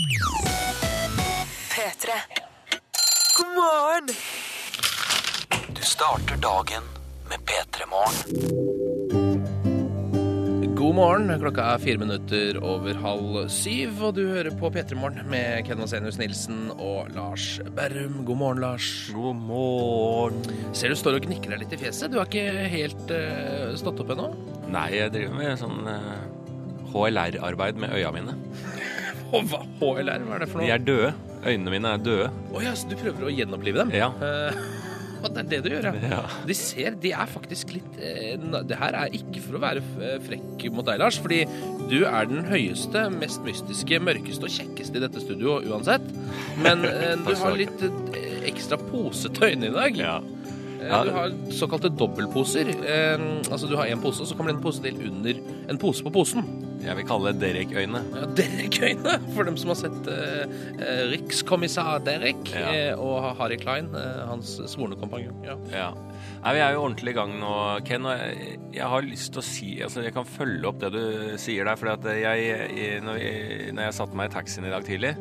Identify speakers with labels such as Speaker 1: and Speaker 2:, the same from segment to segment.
Speaker 1: P3. God morgen!
Speaker 2: Du starter dagen med P3 Morgen.
Speaker 3: God morgen. Klokka er fire minutter over halv syv, og du hører på P3 Morgen med Ken Vasenius Nilsen og Lars Berrum. God morgen, Lars.
Speaker 4: God morgen.
Speaker 3: Ser du står og gnikker deg litt i fjeset. Du har ikke helt uh, stått opp ennå?
Speaker 4: Nei, jeg driver med sånn uh, HLR-arbeid med øya mine.
Speaker 3: HLR, hva er det for noe?
Speaker 4: De er døde. Øynene mine er døde.
Speaker 3: Å ja, så du prøver å gjenopplive dem?
Speaker 4: Ja.
Speaker 3: Uh, det er det du gjør, ja.
Speaker 4: Ja.
Speaker 3: De ser, de er faktisk litt uh, Det her er ikke for å være frekk mot deg, Lars, fordi du er den høyeste, mest mystiske, mørkeste og kjekkeste i dette studioet uansett. Men uh, du har litt eh, ekstra posete øyne i dag.
Speaker 4: Ja. Ja.
Speaker 3: Du har såkalte dobbeltposer. Eh, altså du har en pose, og så kommer det en pose til under en pose på posen.
Speaker 4: Jeg vil kalle det Derek-øyne.
Speaker 3: Ja, Derek-øyne, for dem som har sett eh, eh, Rikskommissær Derek
Speaker 4: Ja.
Speaker 3: eh, og Harry Klein, eh, hans svorne kompanjong. Ja.
Speaker 4: Ja. Nei, Vi er jo ordentlig i gang nå, Ken. Og jeg, jeg har lyst til å si altså Jeg kan følge opp det du sier der. For jeg, jeg, når, jeg, når jeg satte meg i taxien i dag tidlig,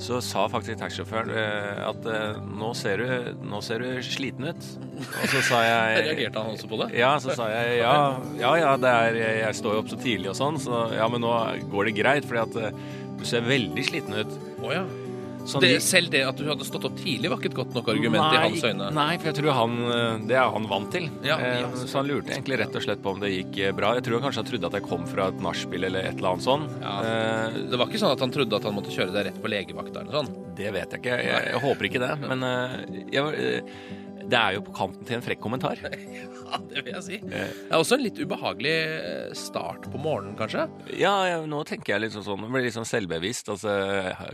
Speaker 4: så sa faktisk taxisjåføren eh, at eh, nå, ser du, nå ser du sliten ut. Og så sa jeg
Speaker 3: Reagerte han også på det?
Speaker 4: Ja, så sa jeg ja, ja, ja det er, jeg står jo opp så tidlig og sånn, så ja, men nå går det greit, fordi at eh, du ser veldig sliten ut.
Speaker 3: Oh, ja.
Speaker 4: Sånn
Speaker 3: Det,
Speaker 4: de-
Speaker 3: selv det at du hadde stått opp tidlig, var ikke et godt nok argument i hans øyne?
Speaker 4: Nei, for jeg tror han, eh, det er han vant til.
Speaker 3: Ja,
Speaker 4: Eh,
Speaker 3: ja,
Speaker 4: så han lurte egentlig rett og slett på om det gikk eh, bra. Jeg tror han kanskje han trodde at jeg kom fra et nachspiel eller et eller annet sånn.
Speaker 3: Ja.
Speaker 4: Eh,
Speaker 3: Det var ikke sånn at han trodde at han måtte kjøre deg rett på legevakta eller noe sånt?
Speaker 4: det vet jeg ikke. Jeg, jeg håper ikke det. Men eh, jeg, eh, det er jo på kanten til en frekk kommentar.
Speaker 3: Ja, det vil jeg si.
Speaker 4: Eh.
Speaker 3: Det er også en litt ubehagelig eh, start på morgenen, kanskje.
Speaker 4: Ja, ja nå tenker jeg litt sånn sånn, blir litt sånn selvbevisst. Altså,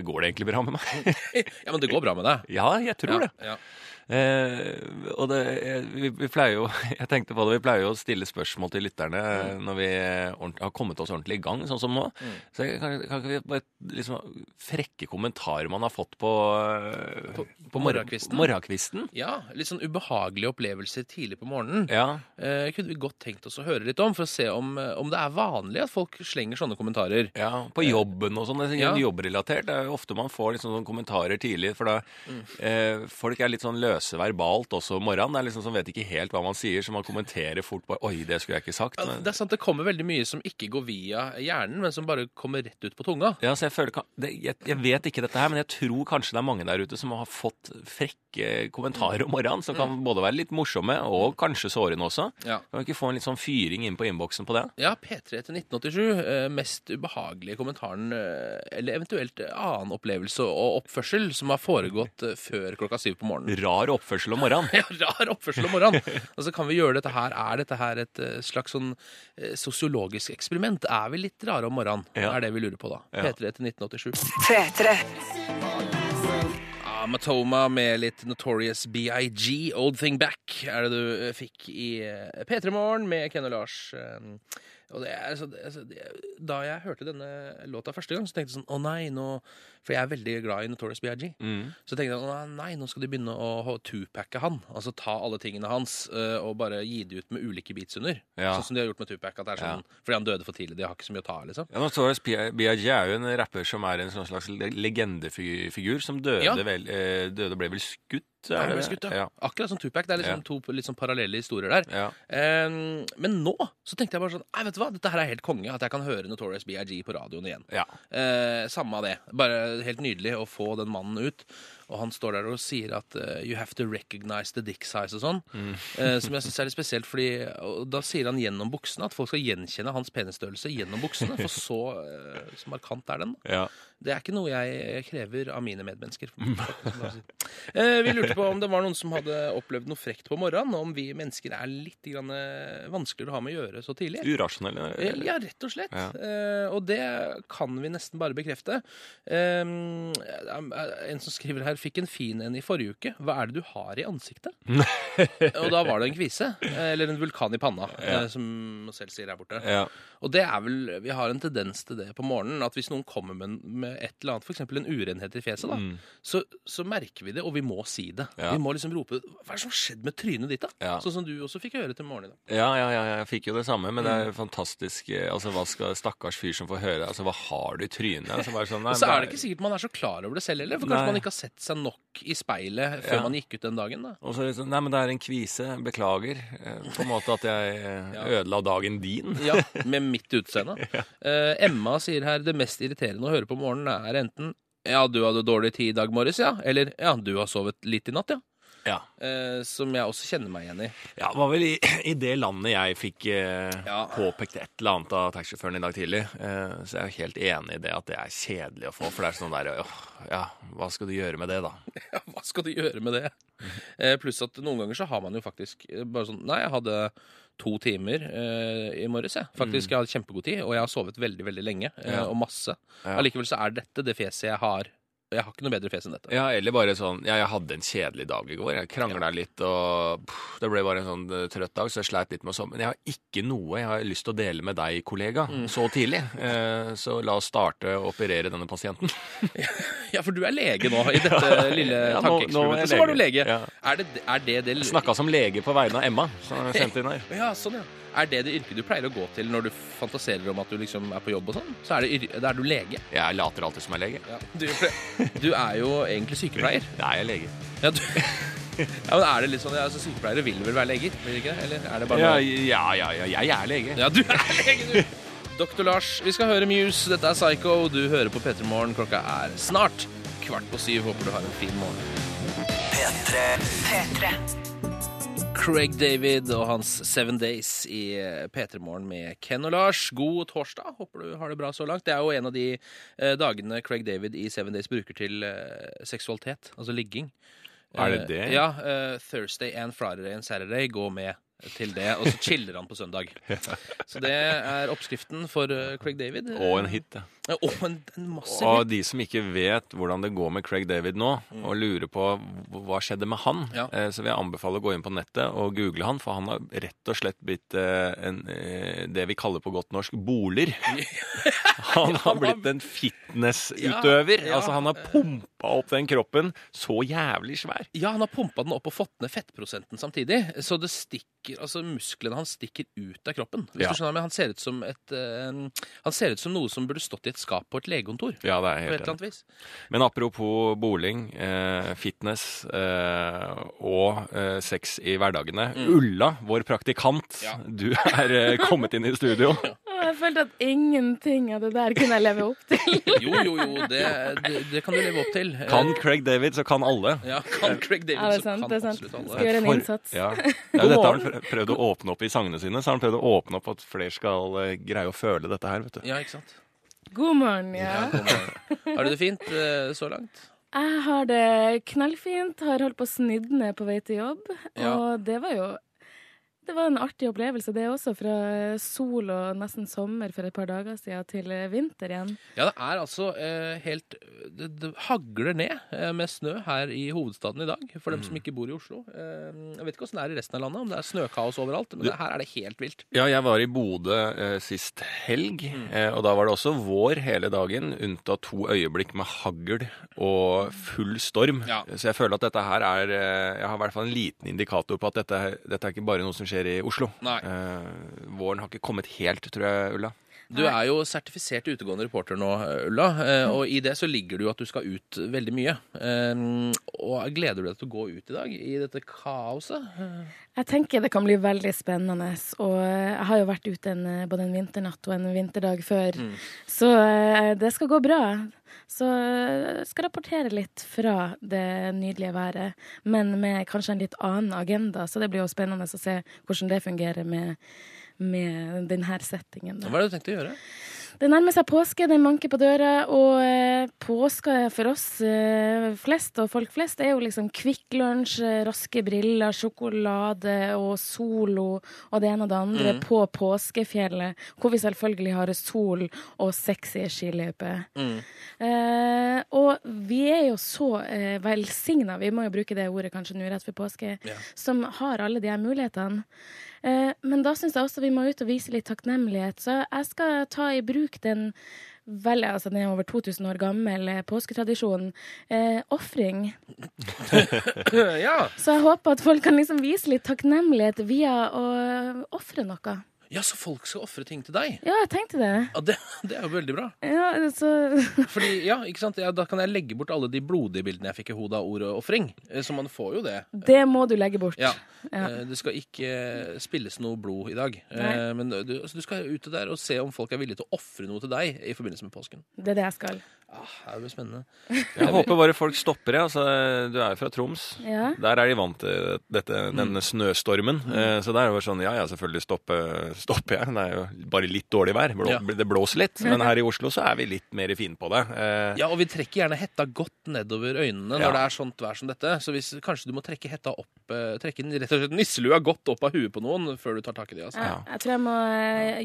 Speaker 4: går det egentlig bra med meg?
Speaker 3: Ja, men det går bra med deg.
Speaker 4: ja, jeg tror det.
Speaker 3: Ja, ja.
Speaker 4: Eh, og det, eh, vi, vi pleier jo Jeg tenkte på det, vi pleier jo å stille spørsmål til lytterne
Speaker 3: Mm.
Speaker 4: når vi har kommet oss ordentlig i gang, sånn som nå. Så jeg- kan, kan ikke vi bare liksom frekke kommentarer man har fått på eh,
Speaker 3: På- på morgenkvisten?
Speaker 4: morgenkvisten?
Speaker 3: Ja, litt sånn ubehagelige opplevelser tidlig på morgenen.
Speaker 4: Ja.
Speaker 3: Eh, kunne vi godt tenkt oss å høre litt om, for å se om, eh, om det er vanlig at folk slenger sånne kommentarer.
Speaker 4: ja, på jobben og sånn.
Speaker 3: Ja.
Speaker 4: jobbrelatert. Det er jo ofte man får liksom sånne kommentarer tidlig, for da
Speaker 3: Mm.
Speaker 4: eh, folk er litt sånn løse verbalt også om morgenen. Det er liksom Som vet ikke helt hva man sier, så man kommenterer fort bare Oi, det skulle jeg ikke sagt. Men-
Speaker 3: det er sant, det kommer veldig mye som ikke går via hjernen, men som bare kommer rett ut på tunga.
Speaker 4: Ja, så jeg, føler, det, jeg, jeg vet ikke dette her, men jeg tror kanskje det er mange der ute som har fått frekke kommentarer om morgenen, som kan både være litt morsomme og kanskje sårende også.
Speaker 3: Ja.
Speaker 4: Kan vi ikke få en litt sånn fyring inn på innboksen på det?
Speaker 3: Ja, P3 til 1987. eh, Mest ubehagelige kommentaren, eh, eller eventuelt annen opplevelse og oppførsel som har foregått eh, før klokka syv på morgenen.
Speaker 4: Rar oppførsel om morgenen.
Speaker 3: Ja, rar oppførsel om morgenen. Og så kan vi gjøre dette her. Er dette her et eh, slags sånn eh, sosiologisk eksperiment? Er vi litt rare om morgenen?
Speaker 4: Ja.
Speaker 3: Er det vi lurer på da.
Speaker 4: Ja.
Speaker 3: P3 til 1987.
Speaker 1: P3.
Speaker 3: Ja, Matoma med litt Notorious BIG, Old Thing Back, er det du eh, fikk i eh, P3 Morgen med Ken og Lars. Og det er, altså, det, altså, det, da jeg hørte denne låta første gang, så tenkte jeg sånn Å nei, nå For jeg er veldig glad i Notorious BIG.
Speaker 4: Mm.
Speaker 3: Så tenkte jeg å nei, nå skal de begynne å tupacke han. Altså ta alle tingene hans uh, og bare gi det ut med ulike beats under.
Speaker 4: Ja.
Speaker 3: Sånn som de har gjort med Tupac. At det er sånn, Fordi han døde for tidlig. De har ikke så mye å ta av, liksom.
Speaker 4: Ja, Notorious B.I.G. er jo en rapper som er en sånn slags legendefigur, som døde,
Speaker 3: Ja.
Speaker 4: vel, eh, døde ble vel skutt? Er det det?
Speaker 3: ja. Akkurat som Tupac. Det er liksom to litt sånn parallelle historier der. Ehm, men nå så tenkte jeg bare sånn Nei, vet du hva, dette her er helt konge. At jeg kan høre Notorious BIG på radioen igjen.
Speaker 4: ja.
Speaker 3: Eh, samme av det. Bare helt nydelig å få den mannen ut. Og han står der og sier at uh, you have to recognize the dick size og sånn.
Speaker 4: Mm.
Speaker 3: uh, som jeg syns er litt spesielt, fordi og da sier han gjennom buksene at folk skal gjenkjenne hans penisstørrelse gjennom buksene. For så, uh, så markant er den.
Speaker 4: ja.
Speaker 3: Det er ikke noe jeg krever av mine medmennesker. Vi lurte på om det var noen som hadde opplevd noe frekt på morgenen, og om vi mennesker er litt grann, vanskeligere å ha med å gjøre så tidlig.
Speaker 4: Urasjonelle.
Speaker 3: Ja, rett og slett.
Speaker 4: Ja.
Speaker 3: Og det kan vi nesten bare bekrefte. En som skriver her fikk en fin en i forrige uke. Hva er det du har i ansiktet? og da var det en kvise. eh, Eller en vulkan i panna, ja. som man selv sier her borte.
Speaker 4: Ja.
Speaker 3: Og det er vel, vi har en tendens til det på morgenen, at hvis noen kommer med, med et eller annet, f.eks. en urenhet i fjeset, da, så, så merker vi det, og vi må si det.
Speaker 4: Mm. Ja.
Speaker 3: Vi må liksom rope Hva er det som har skjedd med trynet ditt, da?
Speaker 4: Ja.
Speaker 3: Sånn som du også fikk høre til morgenen i dag.
Speaker 4: Ja, ja, ja, jeg fikk jo det samme, men det er jo fantastisk eh, Altså, Hva skal stakkars fyr som får høre? Altså, Hva har du i trynet? Altså, sånn, nei,
Speaker 3: Og så er det ikke sikkert man er så klar over det selv heller, for kanskje
Speaker 4: Nei.
Speaker 3: man ikke har sett seg nok i speilet før
Speaker 4: Ja.
Speaker 3: man gikk ut den dagen. da.
Speaker 4: Og så er det sånn, Nei, men det er en kvise. Beklager. eh, På en måte at jeg eh, ødela dagen din.
Speaker 3: Ja, Med mitt utseende. Eh, Emma sier her det mest irriterende å høre på morgenen er enten ja, du hadde dårlig tid i dag morges, ja. Eller ja, du har sovet litt i natt, ja.
Speaker 4: Ja.
Speaker 3: Eh, som jeg også kjenner meg igjen i.
Speaker 4: Ja, det var vel i, i det landet jeg fikk eh,
Speaker 3: Ja.
Speaker 4: påpekt et eller annet av taxisjåføren i dag tidlig. Eh, så jeg er helt enig i det at det er kjedelig å få, for det er sånn der åh, Ja, hva skal du gjøre med det, da?
Speaker 3: Ja, hva skal du gjøre med det? Eh, pluss at noen ganger så har man jo faktisk eh, bare sånn Nei, jeg hadde to timer uh, i morges, jeg. Faktisk, jeg hadde kjempegod tid, og jeg har sovet veldig, veldig lenge.
Speaker 4: Ja.
Speaker 3: Og masse.
Speaker 4: Ja.
Speaker 3: Allikevel så er dette det fjeset jeg har. Jeg har ikke noe bedre fjes enn dette.
Speaker 4: Ja, eller bare sånn Ja, jeg hadde en kjedelig dag i går. Jeg krangla litt, og pff, det ble bare en sånn eh, trøtt dag, så jeg sleit litt med å sove. Men jeg har ikke noe jeg har lyst til å dele med deg, kollega,
Speaker 3: Mm.
Speaker 4: så tidlig. Eh, så la oss starte å operere denne pasienten.
Speaker 3: Ja, for du er lege nå, i dette lille
Speaker 4: Ja, nå- nå er jeg
Speaker 3: tankeeksperimentet. Så var du
Speaker 4: lege.
Speaker 3: lege.
Speaker 4: Ja.
Speaker 3: Er, det, er det det
Speaker 4: Snakka som lege på vegne av Emma, som har sendt inn her.
Speaker 3: Ja, sånn, ja. Er det det yrket du pleier å gå til når du fantaserer om at du liksom er på jobb og sånn? Så er, det, det er du lege.
Speaker 4: Jeg later alltid som jeg er lege.
Speaker 3: Ja. Du, du er jo egentlig sykepleier.
Speaker 4: Nei, jeg er lege.
Speaker 3: Ja, du, ja, men er det litt sånn, ja, altså Sykepleiere vil vel være leger? Vil de ikke det? Eller er det bare
Speaker 4: Ja, ja, ja, ja jeg er lege.
Speaker 3: Ja, du er lege, du! Doktor Lars, vi skal høre Muse. Dette er Psycho. Du hører på P3 Morgen. Klokka er snart kvart på syv. Håper du har en fin morgen.
Speaker 2: P3
Speaker 1: P3.
Speaker 3: Craig David og hans Seven Days i P3 Morgen med Ken og Lars. God torsdag. Håper du har det bra så langt. Det er jo en av de eh, dagene Craig David i Seven Days bruker til eh, seksualitet, altså ligging.
Speaker 4: Er det
Speaker 3: Eh,
Speaker 4: det?
Speaker 3: Ja. eh, Thursday and Friday and Saturday går med til det, og så chiller han på søndag. Så det er oppskriften for eh, Craig David.
Speaker 4: Og en hit. ja.
Speaker 3: Ja, Og en, en
Speaker 4: Og de som ikke vet hvordan det går med Craig David nå, og lurer på hva skjedde med han,
Speaker 3: Ja.
Speaker 4: eh, så vil jeg anbefale å gå inn på nettet og google han, for han har rett og slett blitt eh, en, eh, det vi kaller på godt norsk boler. Han har blitt en fitnessutøver. Altså, han har pumpa opp den kroppen så jævlig svær.
Speaker 3: Ja, han har pumpa den opp og fått ned fettprosenten samtidig. Så det stikker, altså musklene hans stikker ut av kroppen. Hvis
Speaker 4: Ja.
Speaker 3: du skjønner, men Han ser ut som et Han ser ut som noe som burde stått i et skap på et legekontor.
Speaker 4: Ja, det er
Speaker 3: På et eller annet vis.
Speaker 4: Men apropos boling, eh, fitness eh, og eh, sex i hverdagene. Ulla, vår praktikant,
Speaker 3: Mm. Ja.
Speaker 4: du er eh, kommet inn i studio.
Speaker 5: Jeg følte at ingenting av det der kunne jeg leve opp til.
Speaker 3: Jo, jo, jo, det, det, det kan du leve opp til.
Speaker 4: Kan Craig David, så kan alle.
Speaker 3: Ja, kan Craig David,
Speaker 5: Ja, er
Speaker 3: så kan
Speaker 5: absolutt alle. sant. Skal gjøre en
Speaker 4: For-
Speaker 5: innsats.
Speaker 4: Ja. Ja, dette har han prøvd å åpne opp i sangene sine. Så har han prøvd å åpne opp at flere skal eh, greie å føle dette her, vet du.
Speaker 3: Ja, ikke sant?
Speaker 5: God morgen, ja.
Speaker 3: Ja, god morgen. Har du det fint eh, så langt?
Speaker 5: Jeg har det knallfint. Har holdt på å snidde ned på vei til jobb.
Speaker 3: Ja.
Speaker 5: Og det var jo det var en artig opplevelse, det også. Fra sol og nesten sommer for et par dager siden til vinter igjen.
Speaker 3: Ja, det er altså eh, helt det, det hagler ned eh, med snø her i hovedstaden i dag, for dem som ikke bor i Oslo. Eh, jeg vet ikke åssen det er i resten av landet, om det er snøkaos overalt, men det, her er det helt vilt.
Speaker 4: Ja, jeg var i Bodø eh, sist helg,
Speaker 3: Mm.
Speaker 4: eh, og da var det også vår hele dagen, unntatt to øyeblikk med hagl og full storm.
Speaker 3: Ja.
Speaker 4: Så jeg føler at dette her er eh, Jeg har i hvert fall en liten indikator på at dette, dette er ikke bare noe som skjer i Oslo.
Speaker 3: Nei.
Speaker 4: Eh, våren har ikke kommet helt, tror jeg, Ulla.
Speaker 3: Du er jo sertifisert utegående reporter nå, Ulla, eh, og i det så ligger det jo at du skal ut veldig mye. Eh, og gleder du deg til å gå ut i dag, i dette kaoset?
Speaker 5: Jeg tenker det kan bli veldig spennende. Og jeg har jo vært ute en, både en vinternatt og en vinterdag før. Så eh, det skal gå bra. Så jeg skal rapportere litt fra det nydelige været, men med kanskje en litt annen agenda. Så det blir jo spennende å se hvordan det fungerer med, med denne settingen. da.
Speaker 3: Hva er det du tenkte å gjøre?
Speaker 5: Det nærmer seg påske, det manker på døra, og eh, påska for oss eh, flest og folk flest er jo liksom Kvikk Lunsj, eh, raske briller, sjokolade og Solo og det ene og det andre på påskefjellet, hvor vi selvfølgelig har sol og sexy skiløyper. Eh, og vi er jo så eh, velsigna, vi må jo bruke det ordet kanskje nå rett før påske,
Speaker 3: Ja.
Speaker 5: som har alle de her mulighetene. Eh, men da syns jeg også vi må ut og vise litt takknemlighet. Så jeg skal ta i bruk den vel, altså den er over 2000 år gammel eh, påsketradisjonen. Eh, Ofring.
Speaker 3: ja.
Speaker 5: Så jeg håper at folk kan liksom vise litt takknemlighet via å ofre noe.
Speaker 3: Ja, så folk skal ofre ting til deg?
Speaker 5: Ja, jeg tenkte det.
Speaker 3: Ja, det, det er jo veldig bra.
Speaker 5: Ja, så
Speaker 3: Fordi, ja, ikke sant? Ja, da kan jeg legge bort alle de blodige bildene jeg fikk i hodet av ordet ofring. Eh, Så man får jo det.
Speaker 5: Det må du legge bort.
Speaker 3: Ja.
Speaker 5: Ja.
Speaker 3: Eh, Det skal ikke spilles noe blod i dag. Eh,
Speaker 5: Nei.
Speaker 3: Men du, altså, du skal ute der og se om folk er villige til å ofre noe til deg i forbindelse med påsken.
Speaker 5: Det er det jeg skal.
Speaker 3: Ah, det blir spennende.
Speaker 4: Jeg håper bare folk stopper, det. Altså, du er jo fra Troms.
Speaker 5: Ja.
Speaker 4: Der er de vant til dette, denne snøstormen. Eh, Så der er det bare sånn Ja, ja, selvfølgelig stopper, stopper jeg. Det er jo bare litt dårlig vær. Blå,
Speaker 3: Ja.
Speaker 4: Det blåser litt. Men her i Oslo så er vi litt mer fine på det. Eh,
Speaker 3: Ja, og vi trekker gjerne hetta godt nedover øynene
Speaker 4: Ja.
Speaker 3: når det er sånt vær som dette. Så hvis, kanskje du må trekke hetta opp eh, Trekke rett og slett nisselua godt opp av huet på noen før du tar tak i det. Altså.
Speaker 5: Jeg, jeg tror jeg må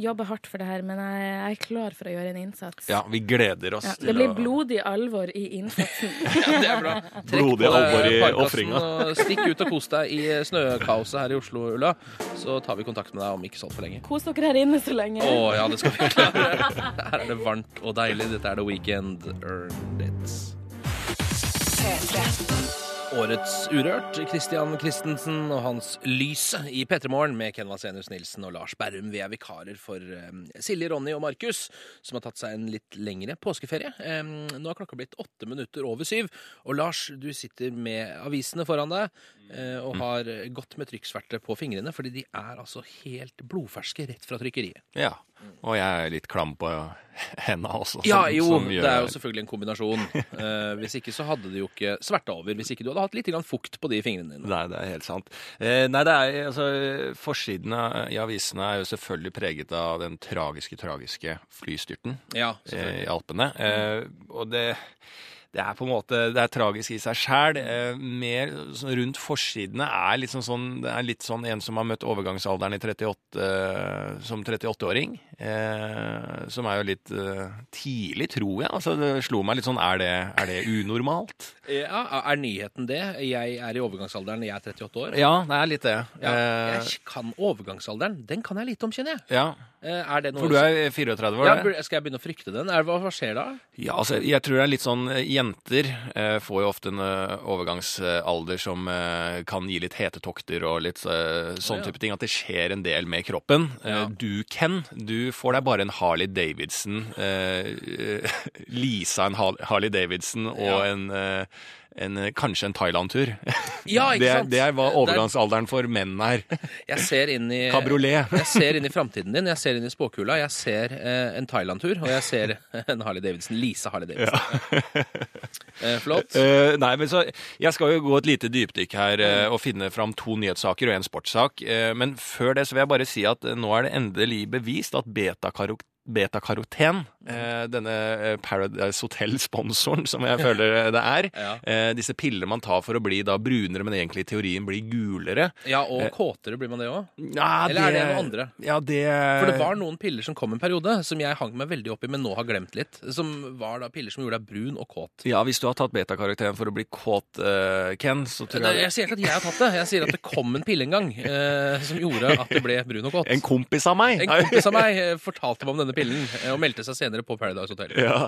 Speaker 5: jobbe hardt for det her, men jeg, er klar for å gjøre en innsats.
Speaker 4: Ja, vi gleder oss
Speaker 5: Ja,
Speaker 4: til
Speaker 5: det blodig alvor i innsatsen.
Speaker 3: Ja, det er bra. Trekk
Speaker 4: Blodig
Speaker 3: på
Speaker 4: alvor i ofringa.
Speaker 3: og Stikk ut og kos deg i snøkaoset her i Oslo, Ulla. Så tar vi kontakt med deg om ikke så altfor lenge.
Speaker 5: Kos dere her inne så lenge.
Speaker 3: Å ja, det skal vi klare. Her er det varmt og deilig. Dette er The Weekend. Earned it.
Speaker 1: P3.
Speaker 3: Årets Urørt, Christian Christensen og hans Lyse i P3 Morgen med Ken Vasenus Nilsen og Lars Berrum. Vi er vikarer for eh, Silje, Ronny og Markus, som har tatt seg en litt lengre påskeferie. Eh, nå har klokka blitt åtte minutter over syv. Og Lars, du sitter med avisene foran deg eh, og har gått med trykksverte på fingrene, fordi de er altså helt blodferske rett fra trykkeriet.
Speaker 4: Ja. Og jeg er litt klam på henda også.
Speaker 3: Ja, jo,
Speaker 4: som
Speaker 3: det er jo selvfølgelig en kombinasjon. Eh, hvis ikke så hadde det jo ikke sverta over. Hvis ikke du hadde hatt litt fukt på de fingrene dine.
Speaker 4: Nei, det er helt sant. Eh, nei, det er, altså, Forsidene i avisene er jo selvfølgelig preget av den tragiske, tragiske flystyrten
Speaker 3: Ja,
Speaker 4: eh, i Alpene. Eh, og det, det er på en måte Det er tragisk i seg sjæl. Eh, mer rundt forsidene er liksom sånn Det er litt sånn en som har møtt overgangsalderen i 38 eh, som 38-åring. Eh, som er jo litt eh, tidlig, tror jeg. Altså, det slo meg litt sånn Er det, er det unormalt?
Speaker 3: Ja, Er nyheten det? Jeg er i overgangsalderen, jeg er 38 år.
Speaker 4: Ja, det er litt det.
Speaker 3: Ja, jeg kan overgangsalderen. Den kan jeg lite om, kjenner jeg.
Speaker 4: ja.
Speaker 3: Er det noe
Speaker 4: For du er 34 år?
Speaker 3: ja,
Speaker 4: det?
Speaker 3: bur- Skal jeg begynne å frykte den? Hva, skjer da?
Speaker 4: Ja, altså, jeg tror det er litt sånn Jenter eh, får jo ofte en eh, overgangsalder som eh, kan gi litt hetetokter og litt eh, sånn type ting. At det skjer en del med kroppen. Eh,
Speaker 3: Ja.
Speaker 4: Du, Ken, du får deg bare en Harley Davidson. Eh, Lisa en Harley Davidson og
Speaker 3: Ja.
Speaker 4: en, en eh, kanskje en Thailand-tur.
Speaker 3: Ja, ikke sant?
Speaker 4: det er hva overgangsalderen for menn er.
Speaker 3: Jeg ser inn i
Speaker 4: Kabriolet.
Speaker 3: Jeg ser inn i framtiden din, jeg ser inn i spåkula. Jeg ser eh, en Thailand-tur, og jeg ser en Harley Davidson. Lisa Harley Davidson. eh, flott.
Speaker 4: Eh, nei, men så, Jeg skal jo gå et lite dypdykk her eh, og finne fram to nyhetssaker og en sportssak. Eh, men før det så vil jeg bare si at nå er det endelig bevist at betakaro betakaroten, eh, denne eh, Paradise Hotel-sponsoren som jeg føler det er,
Speaker 3: Ja.
Speaker 4: eh, disse piller man tar for å bli da brunere, men egentlig i teorien blir gulere
Speaker 3: Ja, og kåtere blir man det òg.
Speaker 4: ja,
Speaker 3: Eller er det noen andre?
Speaker 4: Ja, det
Speaker 3: For det var noen piller som kom en periode, som jeg hang meg veldig opp i, men nå har glemt litt. Som var da piller som gjorde deg brun og kåt.
Speaker 4: Ja, hvis du har tatt betakarakteren for å bli kåt, eh, Ken, så tror jeg
Speaker 3: Jeg sier ikke at jeg har tatt det. Jeg sier at det kom en pille en gang eh, som gjorde at det ble brun og kåt.
Speaker 4: En kompis av meg!
Speaker 3: En kompis av meg eh, fortalte meg om denne pillen, eh, og meldte seg senere på Paradise Hotel.
Speaker 4: Ja.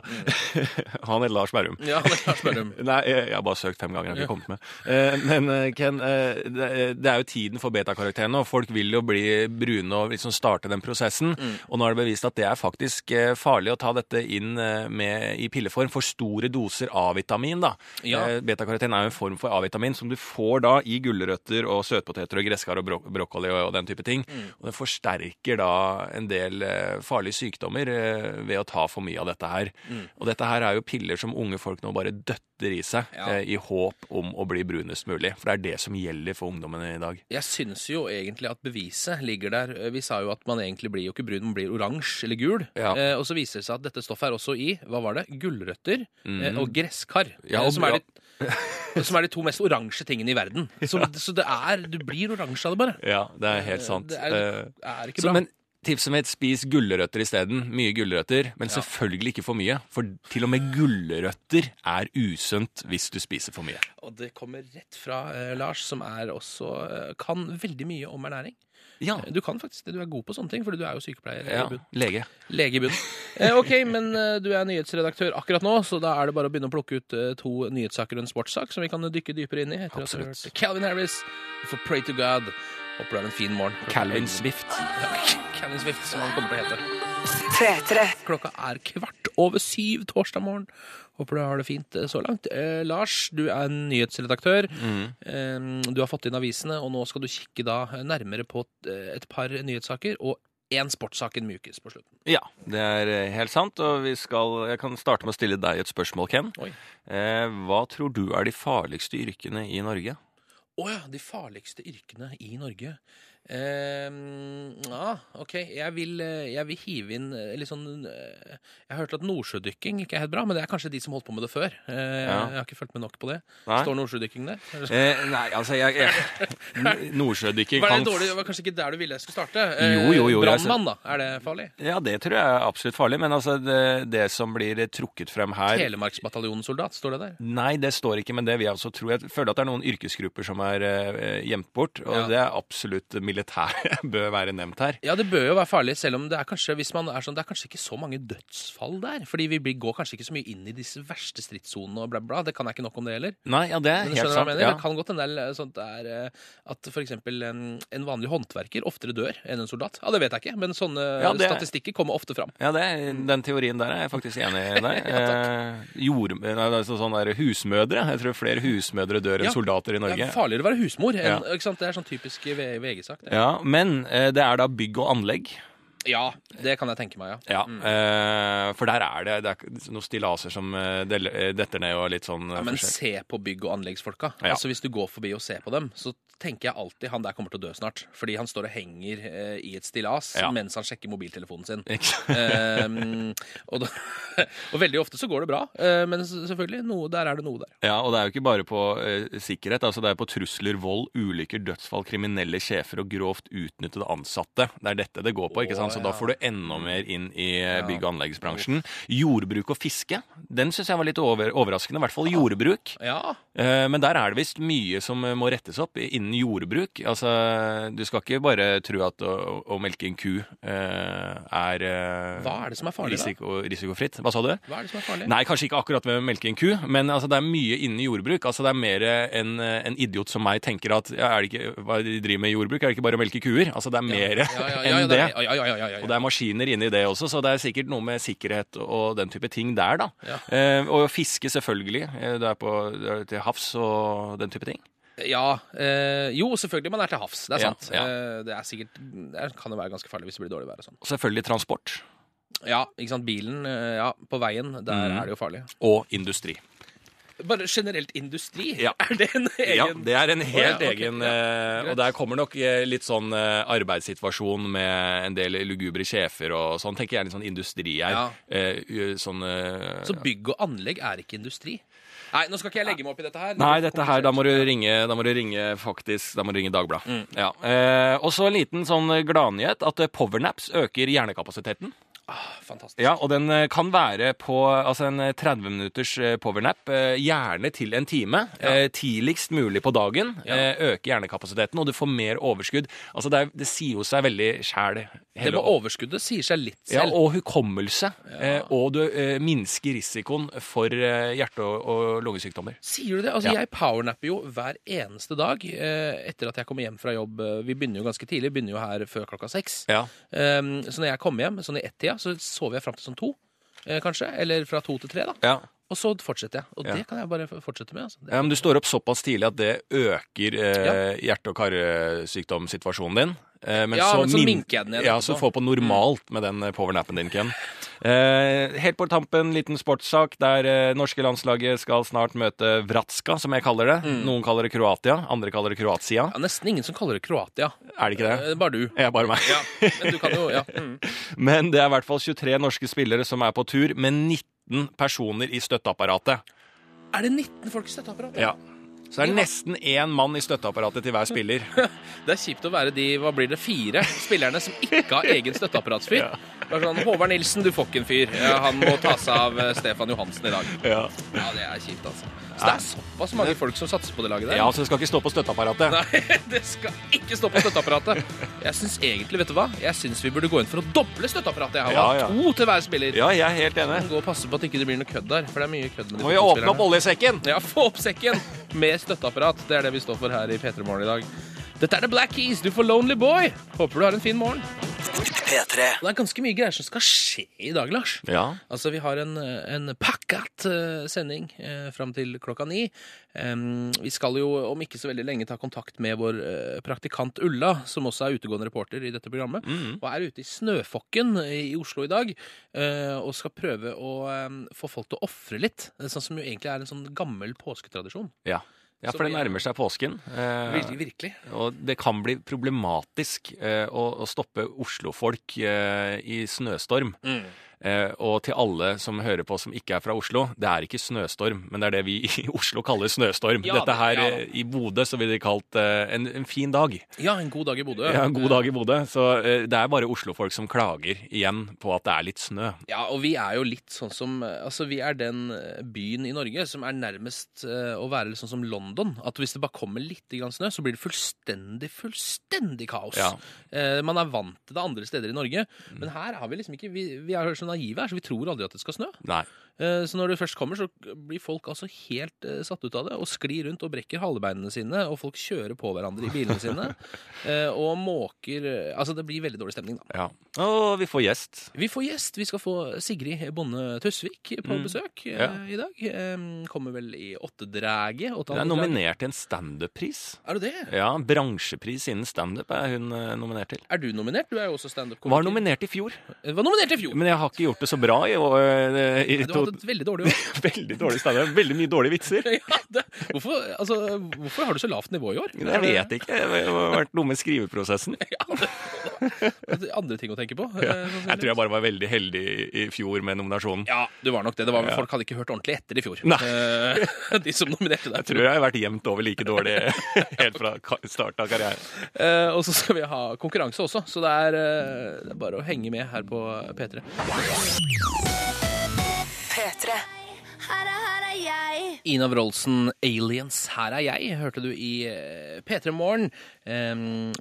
Speaker 4: Han heter Lars Berrum.
Speaker 3: Ja, han er Lars Berrum.
Speaker 4: Nei, jeg jeg har bare søkt fem ganger. Jeg har ikke kommet med. Eh, Men eh, Ken, eh, det det er jo tiden for betakarakteren nå. Folk vil jo bli brune og liksom starte den prosessen.
Speaker 3: Mm.
Speaker 4: Og nå er det bevist at det er faktisk eh, farlig å ta dette inn eh, med, i pilleform. For store doser A-vitamin, da.
Speaker 3: Ja.
Speaker 4: Eh, Betakaraten er jo en form for A-vitamin som du får da i gulrøtter og søtpoteter og gresskar og brok brokkoli og, og den type ting.
Speaker 3: Mm.
Speaker 4: Og den forsterker da en del eh, farlige sykdommer eh, ved å ta for mye av dette her. Og dette her er jo piller som unge folk nå bare døtter i seg
Speaker 3: Ja.
Speaker 4: eh, i håp om å bli brunest mulig. For det er det som gjelder for ungdommene i dag.
Speaker 3: Jeg syns jo egentlig at beviset ligger der. Vi sa jo at man egentlig blir jo ikke brun, man blir oransje eller gul.
Speaker 4: Ja.
Speaker 3: Eh, og så viser det seg at dette stoffet er også i hva var det, gulrøtter eh, og gresskar.
Speaker 4: Ja,
Speaker 3: eh,
Speaker 4: og
Speaker 3: som, er litt som er de to mest oransje tingene i verden. Så, så det er Du blir oransje av det, bare.
Speaker 4: Ja, det er helt sant.
Speaker 3: Det er,
Speaker 4: Eh,
Speaker 3: er ikke
Speaker 4: så,
Speaker 3: bra.
Speaker 4: men Tipset mitt spis gulrøtter isteden. Mye gulrøtter, men selvfølgelig ikke for mye. For til og med gulrøtter er usunt hvis du spiser for mye.
Speaker 3: Og det kommer rett fra eh, Lars, som er også eh, kan veldig mye om ernæring.
Speaker 4: Ja.
Speaker 3: Du kan faktisk det, du er god på sånne ting, fordi du er jo sykepleier
Speaker 4: ja.
Speaker 3: i bunn.
Speaker 4: Lege.
Speaker 3: Lege i bunn. Eh, ok, men eh, du er nyhetsredaktør akkurat nå, så da er det bare å begynne å plukke ut eh, to nyhetssaker og en sportssak som vi kan dykke dypere inn i. Etter at du har hørt Calvin Harris for Pray to God. Håper du har en fin morgen.
Speaker 4: Calvin Swift.
Speaker 3: Ja, Calvin Swift, som han kommer til å hete.
Speaker 1: 3 -3.
Speaker 3: Klokka er kvart over syv torsdag morgen. Håper du har det fint eh, så langt. Eh, Lars, du er en nyhetsredaktør. Eh, du har fått inn avisene, og nå skal du kikke da nærmere på eh, et par nyhetssaker og én sportssak en mjukis på slutten.
Speaker 4: Ja, det er eh, helt sant. Og vi skal, jeg kan starte med å stille deg et spørsmål, Ken.
Speaker 3: Oi.
Speaker 4: Eh, hva tror du er de farligste yrkene i Norge?
Speaker 3: Å ja, de farligste yrkene i Norge. Eh, ja, OK. Jeg vil, eh, jeg vil hive inn eh, litt sånn eh, Jeg har hørt at nordsjødykking ikke er helt bra, men det er kanskje de som holdt på med det før.
Speaker 4: Ja.
Speaker 3: Jeg har ikke fulgt med nok på det.
Speaker 4: Nei.
Speaker 3: Står nordsjødykking der?
Speaker 4: Eh, nei, altså jeg, jeg Nordsjødykking kan
Speaker 3: det? Det var kanskje ikke der du ville jeg skulle starte?
Speaker 4: Jo, jo, jo,
Speaker 3: Brannmann, da? Er det farlig?
Speaker 4: Ja, det tror jeg er absolutt farlig. Men altså, det, det som blir trukket frem her
Speaker 3: Telemarksbataljonsoldat, står det der?
Speaker 4: Nei, det står ikke, men det vil jeg også tro. Jeg føler at det er noen yrkesgrupper som er eh, gjemt bort, og
Speaker 3: Ja.
Speaker 4: det er absolutt militæret bør være nevnt her.
Speaker 3: Ja, det bør jo være farlig, selv om det er kanskje hvis man er sånn, det er kanskje ikke så mange dødsfall der. Fordi vi går kanskje ikke så mye inn i disse verste stridssonene og bla, bla. Det kan jeg ikke nok om det heller.
Speaker 4: Nei, ja, det er helt sant. Ja.
Speaker 3: Det kan godt hende det er sånt det er eh, at eksempel en, en vanlig håndverker oftere dør enn en soldat. Ja, det vet jeg ikke, men sånne
Speaker 4: Ja, det-
Speaker 3: statistikker kommer ofte fram.
Speaker 4: Ja, det, er- Den teorien der er jeg faktisk enig i deg. eh, jord, altså sånn der husmødre. Jeg tror flere husmødre dør enn
Speaker 3: Ja.
Speaker 4: soldater i
Speaker 3: Det
Speaker 4: Norge.
Speaker 3: er farligere å være husmor. Enn,
Speaker 4: Ja.
Speaker 3: Det er sånn typisk VG-sak.
Speaker 4: Ja, Men eh, det er da bygg og anlegg.
Speaker 3: Ja, det kan jeg tenke meg, ja.
Speaker 4: Ja, eh, For der er det, det er noen stillaser som eh, eh, detter ned og litt sånn eh,
Speaker 3: Ja, men se på bygg- og anleggsfolka.
Speaker 4: Ja.
Speaker 3: Altså Hvis du går forbi og ser på dem, så tenker jeg alltid han der kommer til å dø snart. Fordi han står og henger eh, i et stillas
Speaker 4: Ja.
Speaker 3: mens han sjekker mobiltelefonen sin. Ehm, og, da, og veldig ofte så går det bra, eh, men selvfølgelig, noe, der er det noe der.
Speaker 4: Ja, og det er jo ikke bare på eh, sikkerhet. altså Det er på trusler, vold, ulykker, dødsfall, kriminelle sjefer og grovt utnyttede ansatte. Det er dette det går på. ikke sant? Så
Speaker 3: Å,
Speaker 4: da får du enda mer inn i eh, bygg- og anleggsbransjen. Jordbruk og fiske, den syns jeg var litt over, overraskende. I hvert fall jordbruk.
Speaker 3: Ja,
Speaker 4: Men der er det visst mye som eh, må rettes opp innen jordbruk. Altså, Du skal ikke bare tro at å, å melke en ku eh, er eh,
Speaker 3: Hva er det som er farlig, da?
Speaker 4: risikofritt. Hva sa du?
Speaker 3: Hva er det som er farlig?
Speaker 4: Nei, kanskje ikke akkurat med å melke en ku, men altså, det er mye innen jordbruk. Altså, det er mer en, en idiot som meg tenker at ja, er det ikke, hva de driver med i jordbruk, er det ikke bare å melke kuer? Altså, det er mer enn det. Og det er maskiner inni det også, så det er sikkert noe med sikkerhet og den type ting der, da.
Speaker 3: Ja.
Speaker 4: Eh, og fiske, selvfølgelig. Du er, på, er til havs og den type ting.
Speaker 3: Ja, eh, jo, selvfølgelig man er til havs. Det er
Speaker 4: Ja,
Speaker 3: sant.
Speaker 4: ja.
Speaker 3: Eh, det er sikkert Det kan jo være ganske farlig hvis det blir dårlig vær og sånn.
Speaker 4: Selvfølgelig transport.
Speaker 3: Ja, ikke sant. Bilen, eh, ja, på veien, der
Speaker 4: mm.
Speaker 3: er det jo farlig.
Speaker 4: Og industri.
Speaker 3: Bare generelt industri?
Speaker 4: Ja.
Speaker 3: Er det en egen
Speaker 4: Ja, det er en helt
Speaker 3: oh, ja, okay.
Speaker 4: egen
Speaker 3: ja.
Speaker 4: Og der kommer nok litt sånn arbeidssituasjon med en del lugubre sjefer og sånn. Tenker jeg litt sånn industri her.
Speaker 3: Ja.
Speaker 4: Sånn
Speaker 3: Så bygg og anlegg er ikke industri? Nei, nå skal ikke jeg legge meg opp i dette her.
Speaker 4: Nei, dette her, da må du ringe, da må du ringe faktisk, da må du ringe Dagbladet.
Speaker 3: Mm.
Speaker 4: Ja. Eh, og så en liten sånn gladnyhet, at eh, powernaps øker hjernekapasiteten.
Speaker 3: Ah, fantastisk.
Speaker 4: Ja, og den eh, kan være på altså en eh, 30 minutters eh, powernap, eh, gjerne til en time. Ja. tidligst mulig på dagen.
Speaker 3: Ja.
Speaker 4: Eh, øke hjernekapasiteten, og du får mer overskudd. Altså det, er, det sier jo seg veldig sjæl.
Speaker 3: Det med overskuddet sier seg litt selv.
Speaker 4: ja, og hukommelse. Ja. og du eh, minsker risikoen for eh, hjerte- og, lungesykdommer.
Speaker 3: Sier du det? Altså. Jeg powernapper jo hver eneste dag eh, etter at jeg kommer hjem fra jobb. Eh, Vi begynner jo ganske tidlig, begynner jo her før klokka seks.
Speaker 4: Ja.
Speaker 3: Um, så når jeg kommer hjem sånn i ett-tida, så sover jeg fram til sånn to, eh, kanskje. Eller fra to til tre, da.
Speaker 4: Ja.
Speaker 3: Og så fortsetter jeg. Og det kan jeg bare fortsette med. Altså.
Speaker 4: Ja, men Du står opp såpass tidlig at det øker eh, hjerte- og karsykdomssituasjonen din. Eh, men
Speaker 3: Ja,
Speaker 4: så,
Speaker 3: men så
Speaker 4: min-
Speaker 3: minker jeg den igjen
Speaker 4: Ja, så få på normalt med den eh, powernappen din, Ken. Eh, helt på tampen, liten sportssak der eh, norske landslaget skal snart møte Vratska, som jeg kaller det. Noen kaller det Kroatia, andre kaller det Kroatia.
Speaker 3: ja, nesten ingen som kaller det Kroatia.
Speaker 4: Er det ikke det?
Speaker 3: Eh, Bare du.
Speaker 4: Ja, bare meg.
Speaker 3: Ja, men du kan jo ja. Mm.
Speaker 4: Men det er i hvert fall 23 norske spillere som er på tur, med 19 personer i støtteapparatet.
Speaker 3: Er det 19 folk i støtteapparatet?
Speaker 4: Ja. Så det er nesten én mann i støtteapparatet til hver spiller.
Speaker 3: Det er kjipt å være de hva blir det, fire spillerne som ikke har egen støtteapparatsfyr. Er sånn, Håvard Nilsen, du får ikke en fyr. Ja, han må ta seg av eh, Stefan Johansen i dag.
Speaker 4: Ja,
Speaker 3: Ja, det er kjipt, altså. Så det er såpass mange folk som satser på det laget der.
Speaker 4: ja så det skal ikke stå på støtteapparatet.
Speaker 3: Nei, det skal ikke stå på støtteapparatet. Jeg syns egentlig, vet du hva? Jeg syns vi burde gå inn for å doble støtteapparatet. Jeg har
Speaker 4: Ja, ja.
Speaker 3: to til hver spiller.
Speaker 4: Ja, jeg er helt enig.
Speaker 3: Gå og passe på at ikke det blir noe kødd der, for det er mye kødd med de
Speaker 4: Må vi åpne opp oljesekken?
Speaker 3: Ja, få opp sekken med støtteapparat. Det er det vi står for her i P3 Morgen i dag. Dette er The Black Keys, du får Lonely Boy. Håper du har en fin morgen.
Speaker 2: P3.
Speaker 3: Det er ganske mye greier som skal skje i dag, Lars.
Speaker 4: Ja.
Speaker 3: Altså, Vi har en, en pakkat eh, sending uh, fram til klokka ni. Vi skal jo om ikke så veldig lenge ta kontakt med vår eh, praktikant Ulla, som også er utegående reporter i dette programmet, og er ute i Snøfokken i Oslo i dag eh, og skal prøve å få folk til å ofre litt. Sånn som jo egentlig er en sånn gammel påsketradisjon.
Speaker 4: ja. Ja, for det nærmer seg påsken. Eh,
Speaker 3: Virkelig, virkelig.
Speaker 4: Og det kan bli problematisk eh, å, å stoppe Oslo-folk eh, i snøstorm.
Speaker 3: Mm.
Speaker 4: Eh, og til alle som hører på som ikke er fra Oslo, det er ikke snøstorm, men det er det vi i Oslo kaller snøstorm.
Speaker 3: Ja,
Speaker 4: Dette her
Speaker 3: ja.
Speaker 4: eh, i Bodø så ville de kalt eh, en, en fin dag.
Speaker 3: Ja, en god dag i Bodø.
Speaker 4: Ja, en god dag i Bodø. Så det er bare Oslo-folk som klager igjen på at det er litt snø.
Speaker 3: Ja, og vi er jo litt sånn som Altså, vi er den byen i Norge som er nærmest å være litt sånn som London. At hvis det bare kommer litt grann snø, så blir det fullstendig, fullstendig kaos.
Speaker 4: Ja.
Speaker 3: Eh, man er vant til det andre steder i Norge, men her har vi liksom ikke Vi, vi er så naive her, så vi tror aldri at det skal snø.
Speaker 4: Nei.
Speaker 3: Eh, så når du først kommer, så blir folk altså helt eh, satt ut av det og sklir rundt og brekker halebeinene sine, og folk kjører på hverandre i bilene sine eh, og måker Altså, det blir veldig dårlig stemning, da.
Speaker 4: Ja. Og vi får gjest.
Speaker 3: Vi får gjest. Vi skal få Sigrid Bonde Tusvik på
Speaker 4: Mm.
Speaker 3: besøk
Speaker 4: Ja.
Speaker 3: i dag. Kommer vel i åttedraget.
Speaker 4: Hun er nominert til en standup-pris.
Speaker 3: Er du det?
Speaker 4: Ja, bransjepris innen standup er hun nominert til.
Speaker 3: Er du nominert? Du er jo også standup-komiker.
Speaker 4: Var nominert i fjor,
Speaker 3: Var nominert i fjor.
Speaker 4: men jeg har ikke gjort det så bra i, i to,
Speaker 3: hadde veldig dårlig år.
Speaker 4: Veldig dårlig standup. Veldig mye dårlige vitser.
Speaker 3: ja, det, hvorfor, altså, hvorfor har du så lavt nivå i år?
Speaker 4: Jeg vet ikke. Det har vært noe med skriveprosessen.
Speaker 3: Ja, det, andre ting å tenke på. Ja.
Speaker 4: Jeg tror jeg bare var veldig heldig i- fjor med nominasjonen.
Speaker 3: Ja, du var nok det. det var,
Speaker 4: Ja.
Speaker 3: Folk hadde ikke hørt ordentlig etter i fjor.
Speaker 4: Nei.
Speaker 3: Eh, De som nominerte deg.
Speaker 4: Jeg tror jeg har vært jevnt over like dårlig helt fra starten av karrieren.
Speaker 3: Eh, og så skal vi ha konkurranse også, så det er, eh, det er bare å henge med her på P3.
Speaker 1: P3.
Speaker 6: Her er, her er jeg.
Speaker 3: Ina Wroldsen, 'Aliens', her er jeg, hørte du i eh, P3 Morgen eh,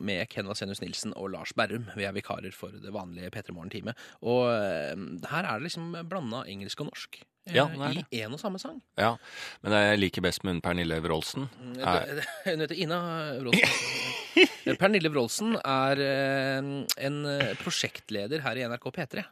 Speaker 3: med Ken Vasenius Nilsen og Lars Berrum. Vi er vikarer for det vanlige P3 Morgen-teamet. Og eh, her er det liksom blanda engelsk og norsk eh,
Speaker 4: Ja,
Speaker 3: i én og samme sang.
Speaker 4: Ja, Men det jeg liker best med hun Pernille Wroldsen er
Speaker 3: Hun heter Ina Wroldsen. Pernille Wroldsen er eh, en eh, prosjektleder her i NRK P3.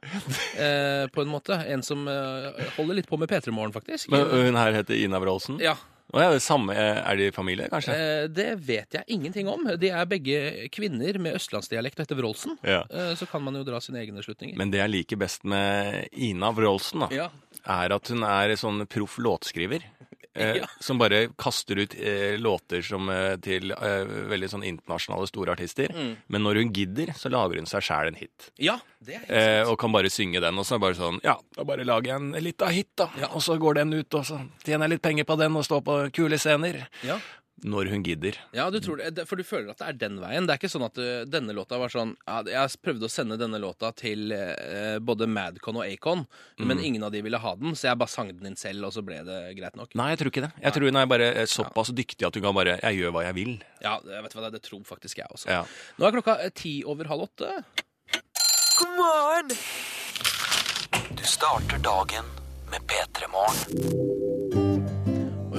Speaker 3: Eh, på en måte. En som eh, holder litt på med P3 Morgen, faktisk.
Speaker 4: Men hun her heter Ina Wroldsen?
Speaker 3: Ja,
Speaker 4: Og er det samme, er de familie, kanskje?
Speaker 3: Eh, Det vet jeg ingenting om. De er begge kvinner med østlandsdialekt og heter Wroldsen.
Speaker 4: Ja.
Speaker 3: Eh, Så kan man jo dra sine egne slutninger.
Speaker 4: Men det jeg liker best med Ina Wroldsen, da,
Speaker 3: ja.
Speaker 4: er at hun er sånn proff låtskriver. Eh. Som bare kaster ut eh, låter som, eh, til eh, veldig sånn internasjonale store artister.
Speaker 3: Mm.
Speaker 4: Men når hun gidder, så lager hun seg sjæl en hit.
Speaker 3: ja, det er helt
Speaker 4: Eh,
Speaker 3: sant.
Speaker 4: og kan bare synge den. Og så er det bare sånn Ja, da bare lager jeg en lita hit, da.
Speaker 3: Ja.
Speaker 4: Og så går den ut, og så tjener jeg litt penger på den og står på kule scener.
Speaker 3: Ja.
Speaker 4: Når hun gidder.
Speaker 3: ja, du tror det, for du føler at det er den veien. Det er ikke sånn at uh, denne låta var sånn ja, Jeg prøvde å sende denne låta til eh, både Madcon og Acon,
Speaker 4: Mm.
Speaker 3: men ingen av de ville ha den, så jeg bare sang den inn selv, og så ble det greit nok.
Speaker 4: Nei, jeg tror ikke det. Jeg tror hun er bare såpass såpass dyktig at hun kan bare Jeg gjør hva jeg vil.
Speaker 3: Ja, vet du hva, det, det tror faktisk jeg også.
Speaker 4: Ja.
Speaker 3: Nå er klokka eh, ti over halv åtte.
Speaker 1: God morgen!
Speaker 2: Du starter dagen med P3 Morgen.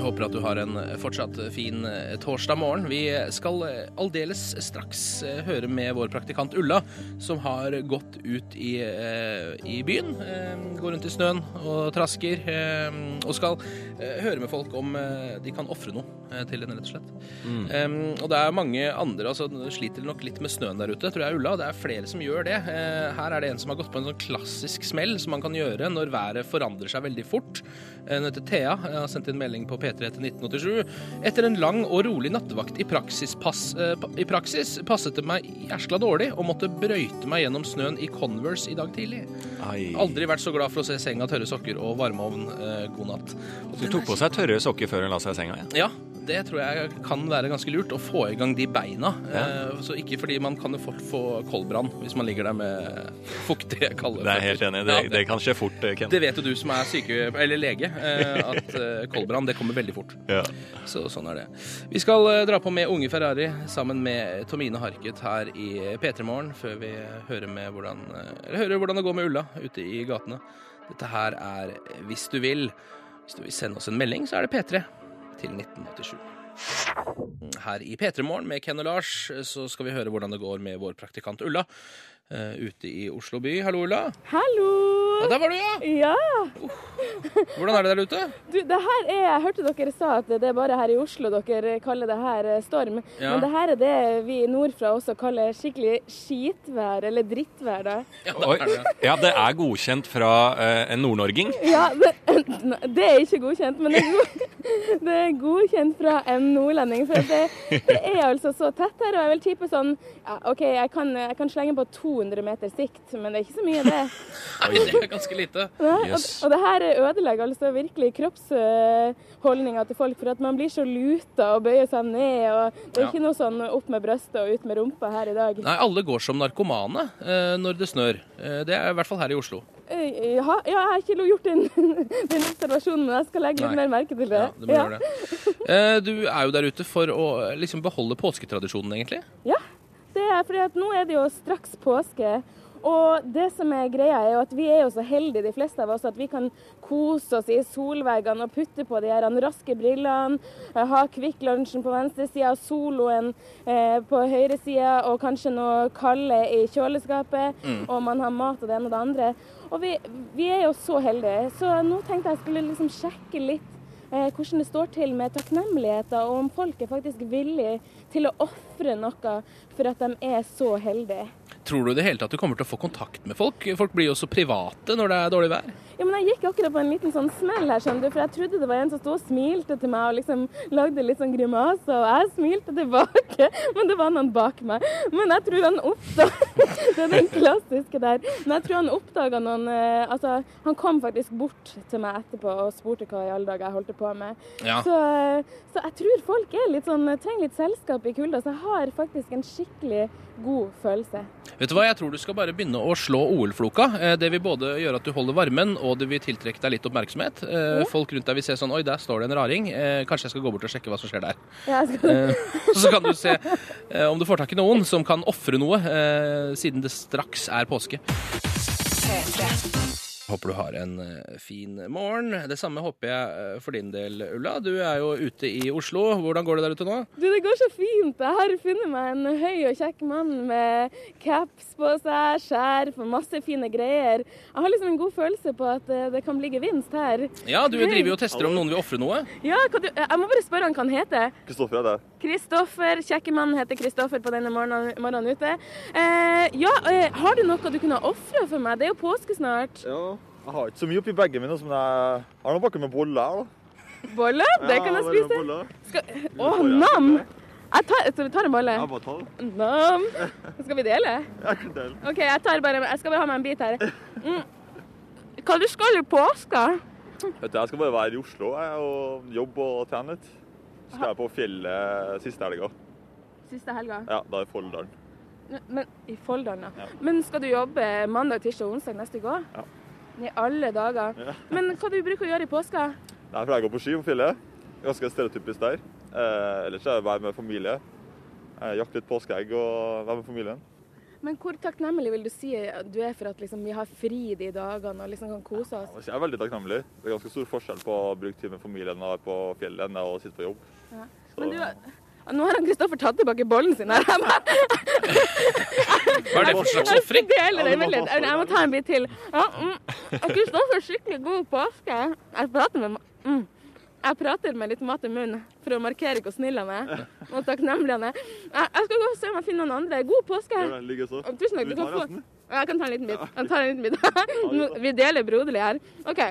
Speaker 3: Håper at du har en fortsatt fin eh, torsdag morgen. Vi skal eh, aldeles straks eh, høre med vår praktikant Ulla, som har gått ut i, i byen. Går rundt i snøen og trasker. Og skal høre med folk om de kan ofre noe til henne, rett og slett. Mm. Og det er mange andre altså sliter nok litt med snøen der ute, tror jeg, Ulla. Det er flere som gjør det. Her er det en som har gått på en sånn klassisk smell som man kan gjøre når været forandrer seg veldig fort. Hun heter Thea. Jeg har sendt inn melding på P3 til 1987. Etter en lang og rolig nattevakt i praksis, pass, eh, i praksis passet det meg jæskla dårlig og måtte brøyte meg gjennom snøen i Converse i dag tidlig.
Speaker 4: Ai.
Speaker 3: Aldri vært så glad for å se senga, tørre sokker og varmeovn. Eh, god natt. Du
Speaker 4: tok på seg tørre sokker før hun la seg i senga. Ja.
Speaker 3: ja, Det tror jeg kan være ganske lurt, å få i gang de beina. Eh, så ikke fordi man kan jo fort få koldbrann hvis man ligger der med fuktige, kalde
Speaker 4: Det er jeg helt enig. Det,
Speaker 3: Ja,
Speaker 4: det kan skje fort, eh, Ken.
Speaker 3: det vet jo du som er syke, eller lege, eh, at eh, koldbrann det kommer veldig fort.
Speaker 4: Ja.
Speaker 3: Så sånn er det. Vi skal eh, dra på med Unge Ferrari sammen med Tomine Harket her i P3 Morgen, før vi hører, med hvordan, eh, eller hører hvordan det går med Ulla ute i gatene. Dette her er Hvis du vil. Hvis du vil sende oss en melding, så er det P3 til 1987. Her i P3 Morgen med Ken og Lars så skal vi høre hvordan det går med vår praktikant Ulla eh, ute i Oslo by. Hallo, Ulla.
Speaker 5: Hallo!
Speaker 3: Ja, der var du, ja!
Speaker 5: Ja,
Speaker 3: Hvordan er det der ute?
Speaker 5: du, det her er Jeg hørte dere sa at det er bare her i Oslo dere kaller det her eh, storm.
Speaker 3: Ja.
Speaker 5: Men det her er det vi nordfra også kaller skikkelig skitvær, eller drittvær, da.
Speaker 3: Ja,
Speaker 4: Oi.
Speaker 3: er det.
Speaker 4: ja, det er godkjent fra uh, en nordnorging.
Speaker 5: Ja, det, det er ikke godkjent, men det er, god, det er godkjent fra en nordlending. For det, det er altså så tett her, og jeg vil tippe sånn ja, OK, jeg kan, jeg kan slenge på 200 meter sikt, men det er ikke så mye, det.
Speaker 3: Oi, det er ganske lite.
Speaker 5: Ja, og,
Speaker 4: Yes.
Speaker 5: og det her ødelegger altså virkelig kroppsholdninga til folk, for at man blir så luta og bøyer seg ned. og Det er
Speaker 3: Ja.
Speaker 5: ikke noe sånn opp med brystet og ut med rumpa her i dag.
Speaker 3: Nei, alle går som narkomane eh, når det snør. Eh, det er i hvert fall her i Oslo.
Speaker 5: Eh, Ja, ja, jeg har ikke gjort den, den observasjonen, men jeg skal legge litt
Speaker 3: Nei.
Speaker 5: mer merke til det.
Speaker 3: Ja, det må gjøre det. Du er jo der ute for å liksom beholde påsketradisjonen, egentlig.
Speaker 5: Ja, det er fordi at nå er det jo straks påske. Og det som er greia er jo at vi er jo så heldige, de fleste av oss, at vi kan kose oss i solveggene og putte på de her raske brillene, eh, ha Kvikk Lunsjen på venstre side Soloen eh, på høyre side, og kanskje noe kalde i kjøleskapet, og man har mat og det ene og det andre. Og vi, vi er jo så heldige, så nå tenkte jeg skulle liksom sjekke litt eh, hvordan det står til med takknemligheter, og om folk er faktisk villige til å ofre noe for at de er så heldige.
Speaker 3: Tror du i det hele tatt du kommer til å få kontakt med folk? Folk blir jo så private når det er dårlig vær.
Speaker 5: Ja, men Jeg gikk akkurat på en liten sånn smell her, skjønner du, for jeg trodde det var en som sto og smilte til meg og liksom lagde litt sånn grimaser, og jeg smilte tilbake, men det var noen bak meg. Men jeg tror han oppdaga Det er den klassiske der. Men jeg tror han oppdaga noen eh, Altså, han kom faktisk bort til meg etterpå og spurte hva i alle dager jeg holdt på med.
Speaker 3: Ja.
Speaker 5: Så, så jeg tror folk er litt sånn, trenger litt selskap i kulda, så jeg har faktisk en skikkelig god følelse.
Speaker 3: Vet du hva, Jeg tror du skal bare begynne å slå OL-floka. Eh, Det vil både gjøre at du holder varmen, og det vil tiltrekke deg litt oppmerksomhet. Ja. Folk rundt deg vil se sånn Oi, der står det en raring. Eh, Kanskje jeg skal gå bort og sjekke hva som skjer der.
Speaker 5: Jeg skal,
Speaker 3: Eh, Så kan du se eh, om du får tak i noen som kan ofre noe, eh, siden det straks er påske. Håper du har en eh, fin morgen. Det samme håper jeg eh, for din del, Ulla. Du er jo ute i Oslo. Hvordan går det der ute nå?
Speaker 5: Du, det går så fint. Jeg har funnet meg en høy og kjekk mann med caps på seg, skjerf og masse fine greier. Jeg har liksom en god følelse på at eh, det kan bli gevinst her.
Speaker 3: Ja, du driver jo og tester om noen vil ofre noe.
Speaker 5: Ja, kan du, jeg må bare spørre han hva han heter.
Speaker 7: Kristoffer er det.
Speaker 5: Kristoffer. Kjekke mannen heter Kristoffer på denne morgenen, morgenen ute. Eh, ja, eh, har du noe du kunne ofre for meg? Det er jo påske snart.
Speaker 7: Ja, jeg har ikke så mye oppi bagen min, men jeg har noen pakker med boller da.
Speaker 5: Boller? Det kan jeg
Speaker 7: Ja,
Speaker 5: spise.
Speaker 7: boller.
Speaker 5: Skal, å, nam! Jeg tar, så vi tar en bolle.
Speaker 7: Jeg bare tar det.
Speaker 5: Nam. Skal vi dele?
Speaker 7: Jeg kan dele.
Speaker 5: OK, jeg tar bare Jeg skal bare ha meg en bit her. Mm. Hva du skal i påska?
Speaker 7: Vet du, jeg skal bare være i Oslo jeg, og jobbe og trene litt. Så skal jeg på fjellet siste helga.
Speaker 5: Siste helga.
Speaker 7: Ja, da i Folldalen.
Speaker 5: Men, I Folldalen, ja.
Speaker 7: Ja.
Speaker 5: Men skal du jobbe mandag, tirsdag og onsdag neste uke òg?
Speaker 7: Ja.
Speaker 5: I alle dager.
Speaker 7: Ja.
Speaker 5: Men hva du bruker å gjøre i påska?
Speaker 7: Nei, for jeg går på ski på fjellet. Ganske stereotypisk der. Eh, ellers er det å være med familie. Eh, jakte litt påskeegg og være med familien.
Speaker 5: Men hvor takknemlig vil du si du er for at liksom, vi har fri de dagene og liksom kan kose oss?
Speaker 7: Jeg er veldig takknemlig. Det er ganske stor forskjell på å bruke tid med familien og være på fjellet enn å sitte på jobb.
Speaker 5: Ja. Men du, nå har han Kristoffer tatt tilbake bollen sin her.
Speaker 3: Hva er det for slags
Speaker 5: Jeg
Speaker 3: ofring?
Speaker 5: Jeg må ta en bit til. Ja, mm. Kristoffer, skikkelig god påske. Jeg prater med mm. Jeg prater med litt mat i munnen for å markere hvor snill han er. Og takknemlig han er. Jeg skal gå og se om jeg finner noen andre. God påske. Tusen takk. Du
Speaker 7: du
Speaker 5: kan få Jeg kan ta en liten bit. Jeg tar en liten bit. Vi deler broderlig her. OK.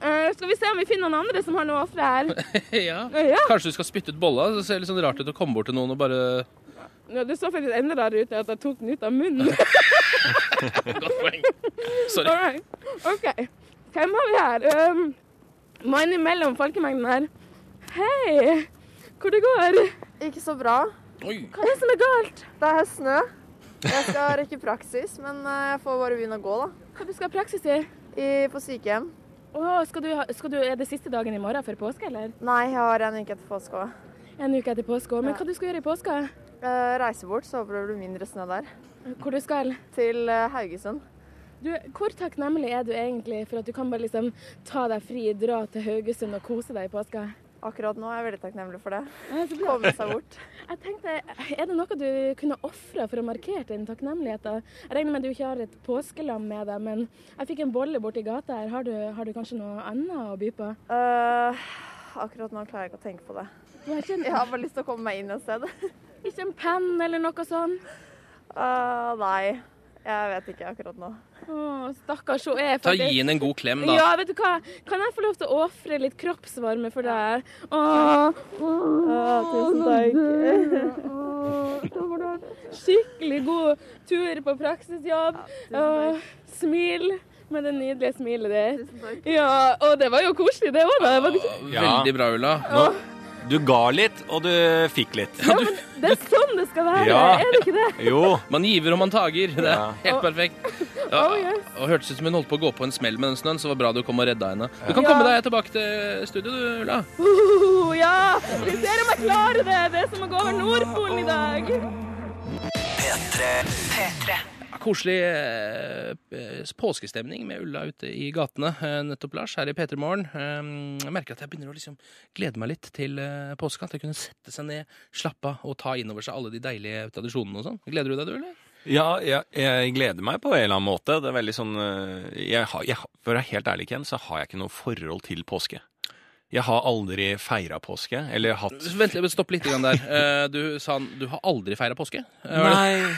Speaker 5: Eh, skal vi se om vi finner noen andre som har noe å ofre her?
Speaker 3: Ja.
Speaker 5: Ja.
Speaker 3: Kanskje du skal spytte ut bolla? Det ser litt sånn rart ut å komme bort til noen og bare
Speaker 5: Ja, det så faktisk enda rarere ut at jeg tok den ut av munnen.
Speaker 3: Godt poeng. Sorry.
Speaker 5: All right. OK. Hvem har vi her? Um, Mannen imellom folkemengden her. Hei! Hvor det går?
Speaker 8: Ikke så bra.
Speaker 3: Oi.
Speaker 5: Hva er det som er galt?
Speaker 8: Det er snø. Jeg skal rekke praksis, men eh, jeg får bare begynne å gå, da.
Speaker 5: Hva du skal ha praksis i?
Speaker 8: I, på sykehjem.
Speaker 5: Å, skal du, skal du, er det siste dagen i morgen før påske, eller?
Speaker 8: Nei, jeg har en uke etter påske òg.
Speaker 5: En uke etter påske også. Men
Speaker 8: Ja.
Speaker 5: hva du skal gjøre i påska?
Speaker 8: Eh, reise bort, så håper det blir mindre snø der.
Speaker 5: Hvor du skal?
Speaker 8: Til eh, Haugesund.
Speaker 5: Du, hvor takknemlig er du egentlig for at du kan bare liksom ta deg fri, dra til Haugesund og kose deg i påska?
Speaker 8: Akkurat nå er jeg veldig takknemlig for det. Komme seg bort.
Speaker 5: Jeg tenkte, Er det noe du kunne ofre for å markere din takknemlighet? Jeg regner med at du ikke har et påskelam med deg, men jeg fikk en bolle borti gata her. Har du, har du kanskje noe annet å by på?
Speaker 8: Uh, akkurat nå klarer jeg ikke å tenke på det. Jeg har bare lyst til å komme meg inn et sted.
Speaker 5: ikke en penn eller noe sånt?
Speaker 8: Uh, nei, jeg vet ikke akkurat nå.
Speaker 5: Stakkars, hun er
Speaker 3: Ta
Speaker 5: faktisk
Speaker 3: Gi henne en god klem, da.
Speaker 5: Ja, vet du hva? Kan jeg få lov til å ofre litt kroppsvarme for deg? Åh,
Speaker 8: tusen takk.
Speaker 5: Skikkelig god tur på praksisjobb. smil med det nydelige smilet ditt.
Speaker 8: Tusen takk.
Speaker 5: Ja, og det var jo koselig, det òg, da.
Speaker 3: Veldig bra, Ulla.
Speaker 4: Nå, du ga litt, og du fikk litt.
Speaker 5: Ja, men det er sånn det skal være,
Speaker 4: Ja.
Speaker 5: er det ikke det?
Speaker 4: Jo.
Speaker 3: Man giver og man tager. Det er helt perfekt. Ja,
Speaker 5: Oh, yes.
Speaker 3: og Hørtes ut som hun holdt på å gå på en smell med den snøen, så det var bra du kom og redda henne. Du kan
Speaker 5: Ja.
Speaker 3: komme deg tilbake til studio, du, Ulla.
Speaker 5: Uh, ja, vi ser om jeg klarer det. Det er som å gå over Nordpolen i dag.
Speaker 2: P3
Speaker 1: P3.
Speaker 3: Koselig eh, påskestemning med Ulla ute i gatene. Eh, nettopp, Lars, her i P3 Morgen. Eh, jeg merker at jeg begynner å liksom glede meg litt til påska. At jeg kunne sette seg ned, slappe av og ta inn over seg alle de deilige tradisjonene og sånn. Gleder du deg, du, eller?
Speaker 4: Ja, jeg, jeg gleder meg på en eller annen måte. Det er veldig sånn jeg har, jeg, For å være helt ærlig, Ken, så har jeg ikke noe forhold til påske. Jeg har aldri feira påske, eller hatt
Speaker 3: Vent, stopp litt der. Eh, du sa du har aldri feira påske? Eh,
Speaker 4: Nei,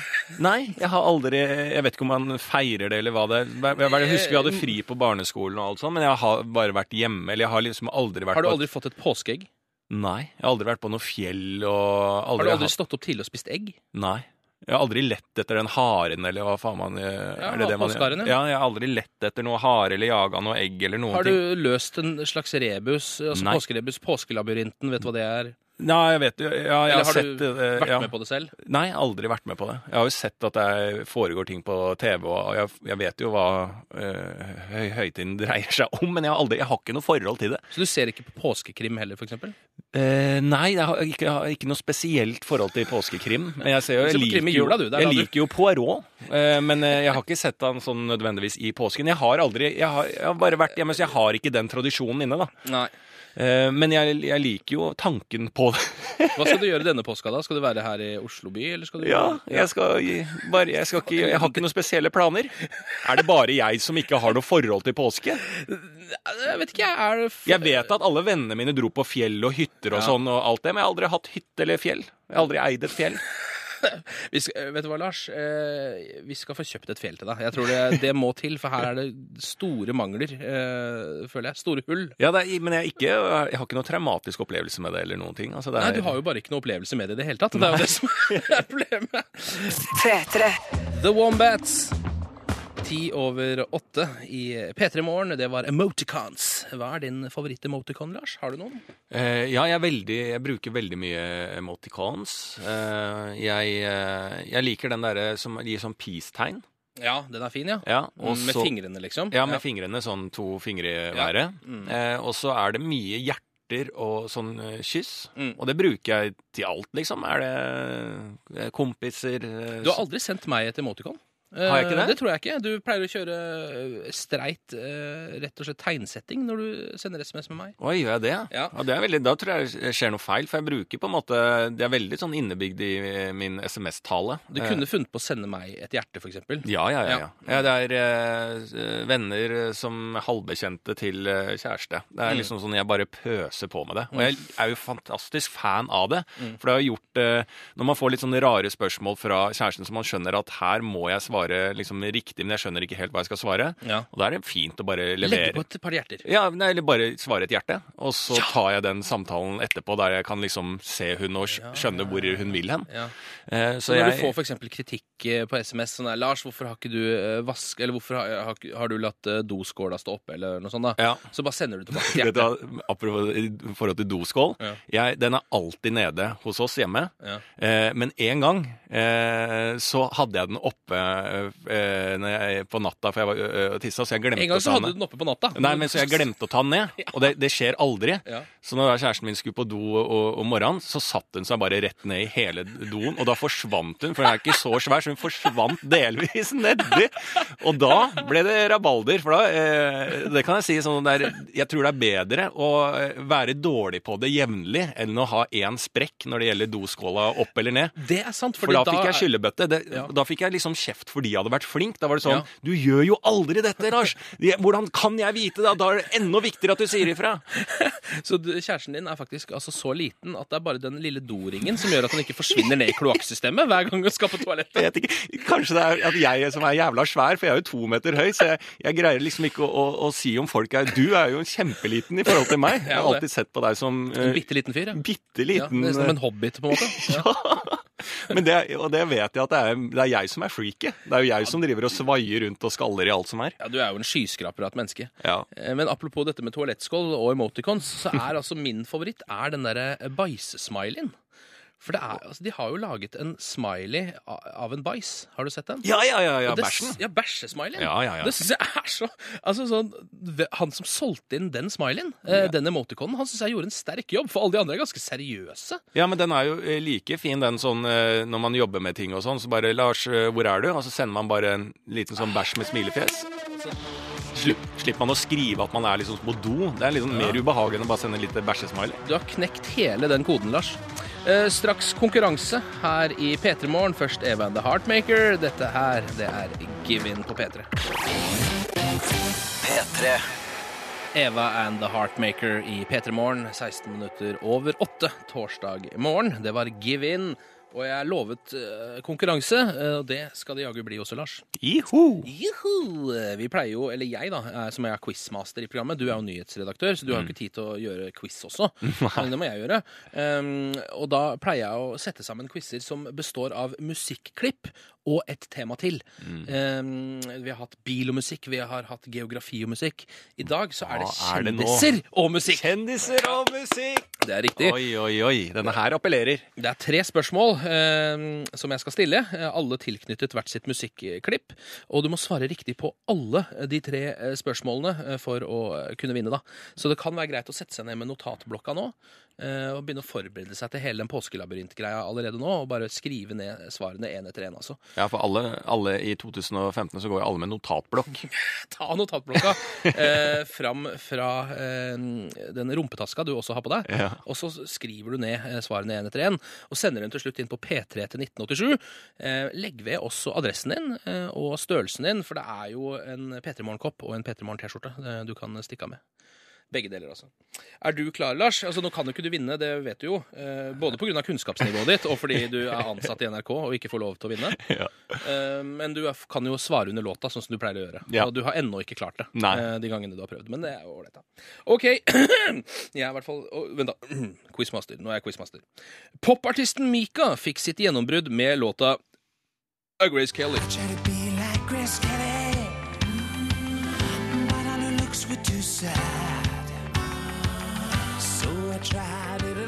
Speaker 4: nei, jeg har aldri Jeg vet ikke om man feirer det, eller hva det er. Jeg, jeg husker vi hadde fri på barneskolen og alt sånt, men jeg har bare vært hjemme. Eller jeg har liksom aldri vært
Speaker 3: Har du aldri fått et påskeegg?
Speaker 4: Nei, jeg har aldri vært på noe fjell og aldri Har
Speaker 3: du aldri
Speaker 4: hatt
Speaker 3: stått opp tidlig og spist egg?
Speaker 4: Nei. Jeg har aldri lett etter den haren, eller hva faen man eh,
Speaker 3: Ja,
Speaker 4: er det det man
Speaker 3: ja.
Speaker 4: Jeg har aldri lett etter noe hare eller jaga noe egg eller noen ting.
Speaker 3: Har
Speaker 4: ting.
Speaker 3: du løst en slags rebus, altså
Speaker 4: Nei.
Speaker 3: påskerebus, påskelabyrinten, vet du hva det er?
Speaker 4: Nei, jeg vet ja, jeg
Speaker 3: Eller
Speaker 4: har sett
Speaker 3: du
Speaker 4: eh,
Speaker 3: vært
Speaker 4: ja.
Speaker 3: med på det selv?
Speaker 4: Nei, aldri vært med på det. Jeg har jo sett at det foregår ting på TV, og jeg, jeg vet jo hva øh, høy, høytiden dreier seg om, men jeg har, aldri, jeg har ikke noe forhold til det.
Speaker 3: Så du ser ikke på påskekrim heller, eksempel?
Speaker 4: Eh, nei, jeg har, ikke, jeg har ikke noe spesielt forhold til påskekrim. Men jeg, ser jo, jeg, liker, jo, jeg liker jo Poirot, eh, men eh, jeg har ikke sett han sånn nødvendigvis i påsken. Jeg har aldri, jeg har, har bare vært hjemme, så jeg har ikke den tradisjonen inne, da.
Speaker 3: Nei.
Speaker 4: Eh, men jeg, jeg liker jo tanken på det.
Speaker 3: Hva skal du gjøre denne påska, da? Skal du være her i Oslo by, eller skal du
Speaker 4: Ja, jeg skal bare, jeg skal ikke, jeg har ikke noen spesielle planer. Er det bare jeg som ikke har noe forhold til påske?
Speaker 3: Jeg vet ikke, jeg er
Speaker 4: Jeg vet at alle vennene mine dro på fjell og hytter og
Speaker 3: Ja.
Speaker 4: sånn og alt det, men jeg har aldri hatt hytte eller fjell. Jeg har aldri eid et fjell.
Speaker 3: vi skal, Vet du hva, Lars? Eh, vi skal få kjøpt et fjell til deg. Jeg tror det, det må til, for her er det store mangler, eh, føler jeg. Store hull.
Speaker 4: Ja, det er, men jeg, ikke, jeg har ikke noe traumatisk opplevelse med det eller noen ting. Altså, det
Speaker 3: Nei,
Speaker 4: er,
Speaker 3: du har jo bare ikke noe opplevelse med det i det hele tatt. Det er jo det som er problemet.
Speaker 1: 3 -3.
Speaker 3: The Wombats. Ti over åtte i P3 Morgen. Det var emoticons. Hva er din favoritt-emoticon, Lars? Har du noen?
Speaker 4: Eh, ja, jeg, veldig, jeg bruker veldig mye emoticons. Eh, jeg, eh, jeg liker den derre som gir sånn peace-tegn.
Speaker 3: Ja, den er fin, ja.
Speaker 4: Ja, og
Speaker 3: med
Speaker 4: så-
Speaker 3: fingrene, liksom.
Speaker 4: Ja, med fingrene, sånn to fingre i
Speaker 3: Ja. Mm.
Speaker 4: Eh, og så er det mye hjerter og sånn eh, kyss.
Speaker 3: Mm.
Speaker 4: Og det bruker jeg til alt, liksom. Er det eh, kompiser
Speaker 3: Du har aldri sendt meg et emoticon.
Speaker 4: Har jeg ikke
Speaker 3: Eh,
Speaker 4: det?
Speaker 3: Det tror jeg ikke. Du pleier å kjøre eh, streit, eh, rett og slett tegnsetting når du sender SMS med meg.
Speaker 4: Oi, gjør jeg det?
Speaker 3: Ja.
Speaker 4: det er veldig, da tror jeg det skjer noe feil, for jeg bruker på en måte Det er veldig sånn innebygd i min SMS-tale.
Speaker 3: Du kunne funnet på å sende meg et hjerte, eksempel.
Speaker 4: Ja, ja, ja.
Speaker 3: Ja.
Speaker 4: ja. ja det er eh, venner som halvbekjente til kjæreste. Det er
Speaker 3: Mm.
Speaker 4: liksom sånn jeg bare pøser på med det. Og jeg er jo fantastisk fan av det.
Speaker 3: Mm.
Speaker 4: For det har gjort eh, Når man får litt sånne rare spørsmål fra kjæresten som man skjønner at her må jeg svare svare liksom riktig, men jeg skjønner ikke helt hva jeg skal svare.
Speaker 3: Ja.
Speaker 4: Og da er det fint å bare
Speaker 3: Legge på et par hjerter.
Speaker 4: Ja, nei, eller bare svare et hjerte. Og så tar jeg den samtalen etterpå der jeg kan liksom se hun og skj- skjønne hvor hun vil hen.
Speaker 3: Ja.
Speaker 4: Eh,
Speaker 3: Så
Speaker 4: så
Speaker 3: når
Speaker 4: jeg
Speaker 3: du får eksempel kritikk eh, på SMS sånn der, Lars, hvorfor har ikke du eh, vask... Eller hvorfor har, har, du latt eh, doskåla stå oppe, eller noe sånt da?
Speaker 4: Ja.
Speaker 3: Så bare sender du tilbake et
Speaker 4: Vet du Apropos i forhold til doskål.
Speaker 3: Ja.
Speaker 4: Jeg, den er alltid nede hos oss hjemme.
Speaker 3: Ja.
Speaker 4: Eh, men en gang eh, så hadde jeg den oppe eh, jeg, på natta, for jeg var og tissa, så jeg glemte å ta den
Speaker 3: En gang så hadde du den oppe på natta.
Speaker 4: Nei, men så jeg glemte å ta den ned. Og det, det skjer aldri.
Speaker 3: Ja.
Speaker 4: Så når kjæresten min skulle på do om morgenen, så satt hun seg bare rett ned i hele doen, og da forsvant hun, for den er ikke så svær, så hun forsvant delvis nedi. Og da ble det rabalder, for da eh, Det kan jeg si sånn det er, Jeg tror det er bedre å eh, være dårlig på det jevnlig enn å ha én sprekk når det gjelder doskåla opp eller ned.
Speaker 3: Det er sant,
Speaker 4: For
Speaker 3: da,
Speaker 4: da fikk jeg skyllebøtte. Det,
Speaker 3: Ja.
Speaker 4: Da fikk jeg liksom kjeft fordi jeg hadde vært flink. Da var det sånn
Speaker 3: Ja.
Speaker 4: Du gjør jo aldri dette, Lars! Hvordan kan jeg vite det? Da er det enda viktigere at du sier ifra.
Speaker 3: Så du, kjæresten din er faktisk altså så liten at det er bare den lille doringen som gjør at han ikke forsvinner ned i kloakksystemet hver gang hun skal på toalettet.
Speaker 4: Kanskje det er at jeg som er jævla svær, for jeg er jo to meter høy, så jeg, jeg greier liksom ikke å, å, å si om folk er Du er jo kjempeliten i forhold til meg. Jeg har alltid sett på deg som
Speaker 3: En
Speaker 4: uh,
Speaker 3: bitte liten fyr, ja.
Speaker 4: bitte liten.
Speaker 3: ja, som en hobbit, på en måte. Ja.
Speaker 4: Men det, og det vet jeg at det er, det er jeg som er freaket. Det er jo jeg som driver og svaier rundt og skaller i alt som er.
Speaker 3: ja, Du er jo en skyskraper av et menneske.
Speaker 4: Ja.
Speaker 3: Eh, Men apropos dette med toalettskål og emoticons, så er altså min favoritt er den derre bæsjesmileyen. For det er, altså, de har jo laget en smiley av en bæsj. Har du sett den?
Speaker 4: Ja, ja, ja, ja bæsjen.
Speaker 3: Ja, bæsjesmileyen.
Speaker 4: Ja, ja, ja.
Speaker 3: Det syns jeg er så Altså sånn Han som solgte inn den smileyen, eh, den emoticonen, han syns jeg gjorde en sterk jobb, for alle de andre er ganske seriøse.
Speaker 4: Ja, men den er jo eh, like fin, den sånn eh, når man jobber med ting og sånn. Så bare 'Lars, hvor er du?' Og så sender man bare en liten sånn bæsj med smilefjes. Slipp, slipper man å skrive at man er liksom på do. Det er liksom mer ubehagelig enn å bare sende en liten bæsjesmiley.
Speaker 3: Du har knekt hele den koden, Lars. Eh, straks konkurranse her i P3 Morgen. Først Eva and the Heartmaker. Dette her, det er Give In på P3.
Speaker 2: P3.
Speaker 3: Eva and the Heartmaker i P3 Morgen, 16 minutter over 8 torsdag morgen. Det var Give In. Og jeg lovet eh, konkurranse, eh, og det skal det jaggu bli også, Lars.
Speaker 4: Iho!
Speaker 3: Juhu! Vi pleier jo, eller jeg da, som er quizmaster i programmet, du er jo nyhetsredaktør, så du har jo ikke tid til å gjøre quiz også. Men det må jeg gjøre. Um, og da pleier jeg å sette sammen quizer som består av musikklipp og et tema til. Um, vi har hatt bil og musikk, vi har hatt geografi og musikk. I dag så er det
Speaker 4: kjendiser er det
Speaker 3: og musikk.
Speaker 4: Kjendiser og musikk!
Speaker 3: Det er riktig.
Speaker 4: Oi, oi, oi. Denne her appellerer.
Speaker 3: Det er tre spørsmål um, som jeg skal stille, eh, alle tilknyttet hvert sitt musikklipp. Og du må svare riktig på alle de tre eh, spørsmålene eh, for å eh, kunne vinne. da. Så det kan være greit å sette seg ned med notatblokka nå eh, og begynne å forberede seg til hele den påskelabyrintgreia allerede nå. Og bare skrive ned svarene én etter én, altså.
Speaker 4: Ja, for alle, alle i 2015 så går jo alle med notatblokk.
Speaker 3: Ta notatblokka eh, fram fra eh, den rumpetaska du også har på deg,
Speaker 4: Ja.
Speaker 3: og så skriver du ned eh, svarene én etter én, og sender dem til slutt inn på P3 til 1987. Eh, legg ved også adressen din eh, og størrelsen din, for det er jo en P3 Morgen-kopp og en P3 Morgen-T-skjorte eh, du kan stikke av med. Begge deler, altså. Er du klar, Lars? Altså, Nå kan jo ikke du vinne, det vet du jo. Eh, både pga. kunnskapsnivået ditt og fordi du er ansatt i NRK og ikke får lov til å vinne.
Speaker 4: Ja.
Speaker 3: Eh, men du er, kan jo svare under låta, sånn som du pleier å gjøre.
Speaker 4: Ja.
Speaker 3: Og du har ennå ikke klart det
Speaker 4: Nei.
Speaker 3: eh, de gangene du har prøvd. Men det er ålreit, da. OK. Jeg er i hvert fall oh, Vent, da. Quizmaster. Nå er jeg quizmaster. Popartisten Mika fikk sitt gjennombrudd med låta A Grace Kelly.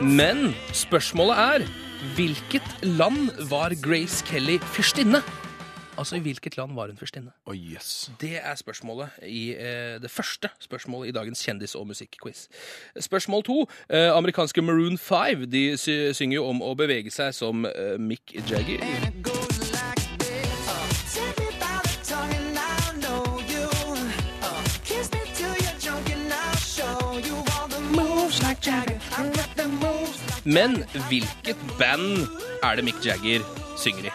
Speaker 3: Men spørsmålet er hvilket land var Grace Kelly fyrstinne? Altså, i hvilket land var hun fyrstinne?
Speaker 4: Oh, yes.
Speaker 3: Det er spørsmålet i eh, det første spørsmålet i dagens kjendis- og musikkquiz. Spørsmål to. Eh, amerikanske Maroon 5 de sy synger jo om å bevege seg som eh, Mick Jagger. Men hvilket band er det Mick Jagger synger i?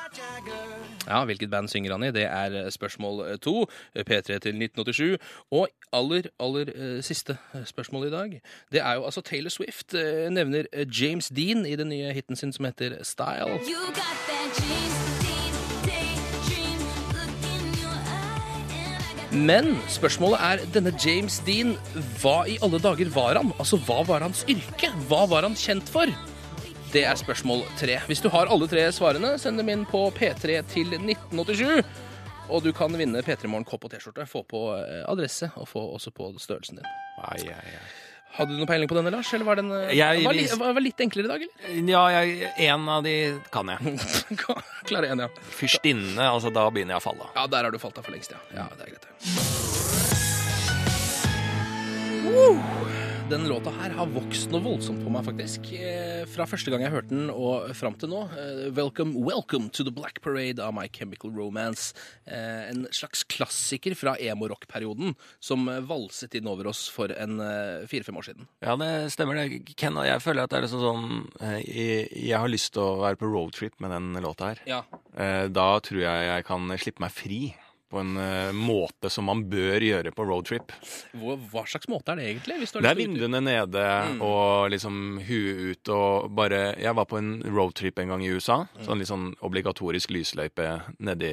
Speaker 3: Ja, Hvilket band synger han i? Det er spørsmål to. P3 til 1987. Og aller, aller eh, siste spørsmål i dag. Det er jo altså Taylor Swift eh, nevner eh, James Dean i den nye hiten sin som heter Style.
Speaker 6: You got that dream,
Speaker 3: Men spørsmålet er denne James Dean, hva i alle dager var han? Altså, hva var hans yrke? Hva var han kjent for? Det er spørsmål tre. Hvis du har alle tre svarene, send dem inn på P3 til 1987. Og du kan vinne P3 Morgen kopp og T-skjorte. Få på eh, adresse, og få også på størrelsen din.
Speaker 4: Ai, ai, ai.
Speaker 3: Hadde du noe peiling på denne, Lars? Eller var den eh,
Speaker 4: Jeg-
Speaker 3: var, li, var, litt enklere i dag, eller?
Speaker 4: Ja, jeg, en av de kan jeg.
Speaker 3: Klarer en, ja.
Speaker 4: Fyrstinne, altså da begynner jeg å falle.
Speaker 3: Ja, der har du falt av for lengst, ja. Ja, det er greit. det. Woo! Den låta her har vokst noe voldsomt på meg, faktisk. Eh, Fra første gang jeg hørte den og fram til nå. Eh, Welcome, welcome to the Black Parade av My Chemical Romance. Eh, En slags klassiker fra emo-rock-perioden som valset inn over oss for en fire-fem år siden.
Speaker 4: Ja, det stemmer det. Ken, jeg føler at det er liksom sånn Jeg, jeg har lyst til å være på roadtrip med den låta her.
Speaker 3: Ja.
Speaker 4: Da tror jeg jeg kan slippe meg fri på en uh, måte som man bør gjøre på roadtrip.
Speaker 3: Hva, hva slags måte er det egentlig? Hvis du har
Speaker 4: Det er vinduene nede
Speaker 3: Mm.
Speaker 4: og liksom huet ut og bare Jeg var på en roadtrip en gang i USA.
Speaker 3: Mm.
Speaker 4: Sånn litt sånn obligatorisk lysløype nedi